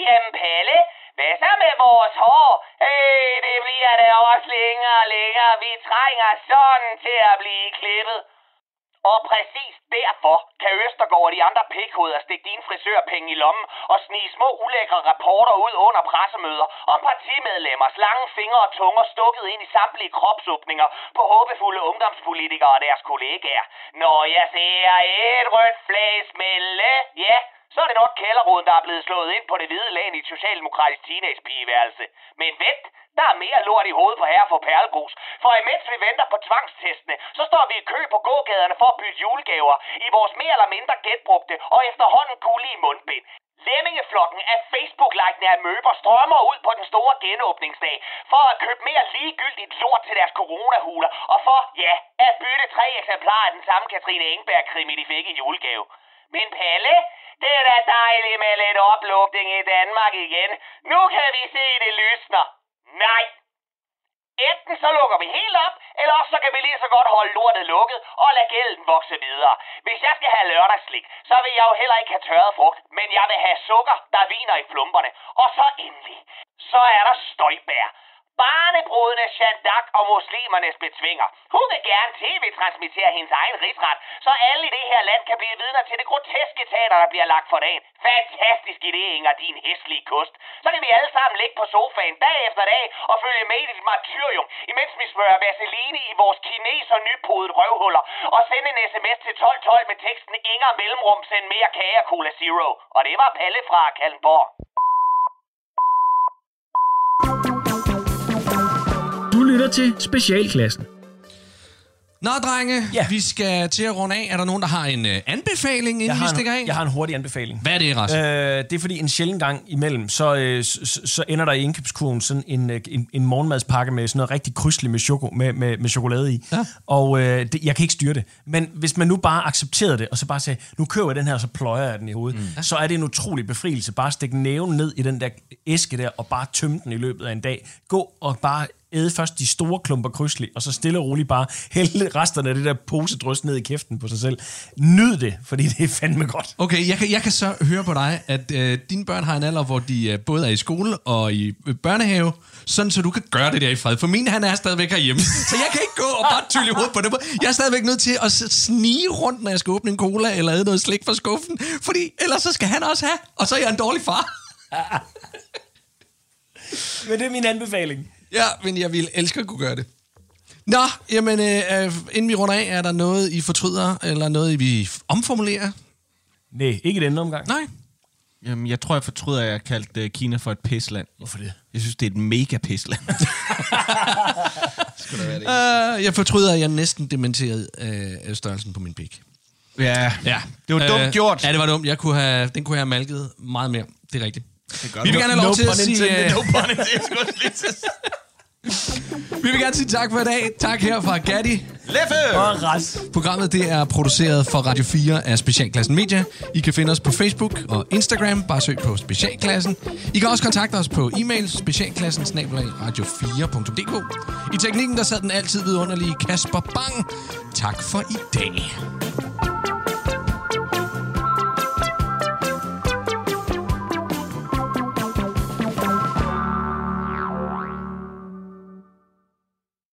Jamen Palle, hvad så med vores hår? Øh, det bliver da også længere og længere. Vi trænger sådan til at blive klippet. Og præcis derfor kan Østergaard og de andre pikhoveder stikke dine frisørpenge i lommen og snige små ulækre rapporter ud under pressemøder om partimedlemmers lange fingre og tunger stukket ind i samtlige kropsåbninger på håbefulde ungdomspolitikere og deres kollegaer. Når jeg ser et rødt flag smelle, ja, så er det nok kælderroden, der er blevet slået ind på det hvide lag i et socialdemokratisk teenagepigeværelse. Men vent, der er mere lort i hovedet på herre for perlegrus. For imens vi venter på tvangstestene, så står vi i kø på gågaderne for at bytte julegaver i vores mere eller mindre genbrugte og efterhånden gullige mundbind. Lemmingeflokken af Facebook-likende af møber strømmer ud på den store genåbningsdag for at købe mere ligegyldigt lort til deres coronahuler og for, ja, at bytte tre eksemplarer af den samme Katrine Engberg-krimi, de fik i julegave. Men Palle, det er da dejligt med lidt oplukning i Danmark igen. Nu kan vi se, det lysner. Nej. Enten så lukker vi helt op, eller også så kan vi lige så godt holde lortet lukket og lade gælden vokse videre. Hvis jeg skal have lørdagsslik, så vil jeg jo heller ikke have tørret frugt, men jeg vil have sukker, der viner i flumperne. Og så endelig, så er der støjbær. Barnebrudene Shandak og muslimernes betvinger. Hun vil gerne tv-transmittere hendes egen rigsret, så alle i det her land kan blive vidner til det groteske teater, der bliver lagt for dagen. Fantastisk idé, Inger, din hæslige kost. Så kan vi alle sammen ligge på sofaen dag efter dag og følge med i dit martyrium, imens vi smører vaseline i vores kineser nypodet røvhuller og sende en sms til 1212 med teksten Inger Mellemrum, send mere kage og Cola Zero. Og det var Palle fra Kallenborg. Lytter til Specialklassen. Nå, drenge, ja. vi skal til at runde af. Er der nogen, der har en øh, anbefaling, inden Jeg vi har, stikker af? en, jeg har en hurtig anbefaling. Hvad er det, Rasmus? Øh, det er fordi en sjældent gang imellem, så, øh, så, så ender der i indkøbskurven sådan en, øh, en, en morgenmadspakke med sådan noget rigtig krydsligt med, choko, med, med, med chokolade i. Ja. Og øh, det, jeg kan ikke styre det. Men hvis man nu bare accepterede det, og så bare sagde, nu køber jeg den her, og så pløjer jeg den i hovedet, mm. så er det en utrolig befrielse. Bare stikke næven ned i den der æske der, og bare tømme den i løbet af en dag. Gå og bare æde først de store klumper krydslig, og så stille og roligt bare hælde resterne af det der posedrys ned i kæften på sig selv. Nyd det, fordi det er fandme godt. Okay, jeg kan, jeg kan så høre på dig, at øh, dine børn har en alder, hvor de øh, både er i skole og i øh, børnehave, sådan så du kan gøre det der i fred. For min, han er stadigvæk herhjemme, så jeg kan ikke gå og bare tylle hovedet på det. Jeg er stadigvæk nødt til at snige rundt, når jeg skal åbne en cola eller æde noget slik fra skuffen, fordi ellers så skal han også have, og så er jeg en dårlig far. Men det er min anbefaling. Ja, men jeg ville elske at kunne gøre det. Nå, jamen, øh, øh, inden vi runder af, er der noget, I fortryder, eller noget, I vil omformulere? Nej, ikke i denne omgang. Nej. Jamen, jeg tror, jeg fortryder, at jeg kaldte uh, Kina for et pisland. Hvorfor det? Jeg synes, det er et mega pisland. Uh, jeg fortryder, at jeg næsten dementerede øh, størrelsen på min pik. ja, Ja. det var dumt gjort. Ja, det var dumt. Jeg kunne have, den kunne jeg have malket meget mere. Det er rigtigt. Vi vil gerne have lov No til at sige... øh, No pun intended. Vi vil gerne sige tak for i dag. Tak her fra Gatti. Leffe! Og ras. Programmet det er produceret for Radio 4 af Specialklassen Media. I kan finde os på Facebook og Instagram. Bare søg på Specialklassen. I kan også kontakte os på e-mail specialklassen radio4.dk. I teknikken der sad den altid vidunderlige Kasper Bang. Tak for i dag.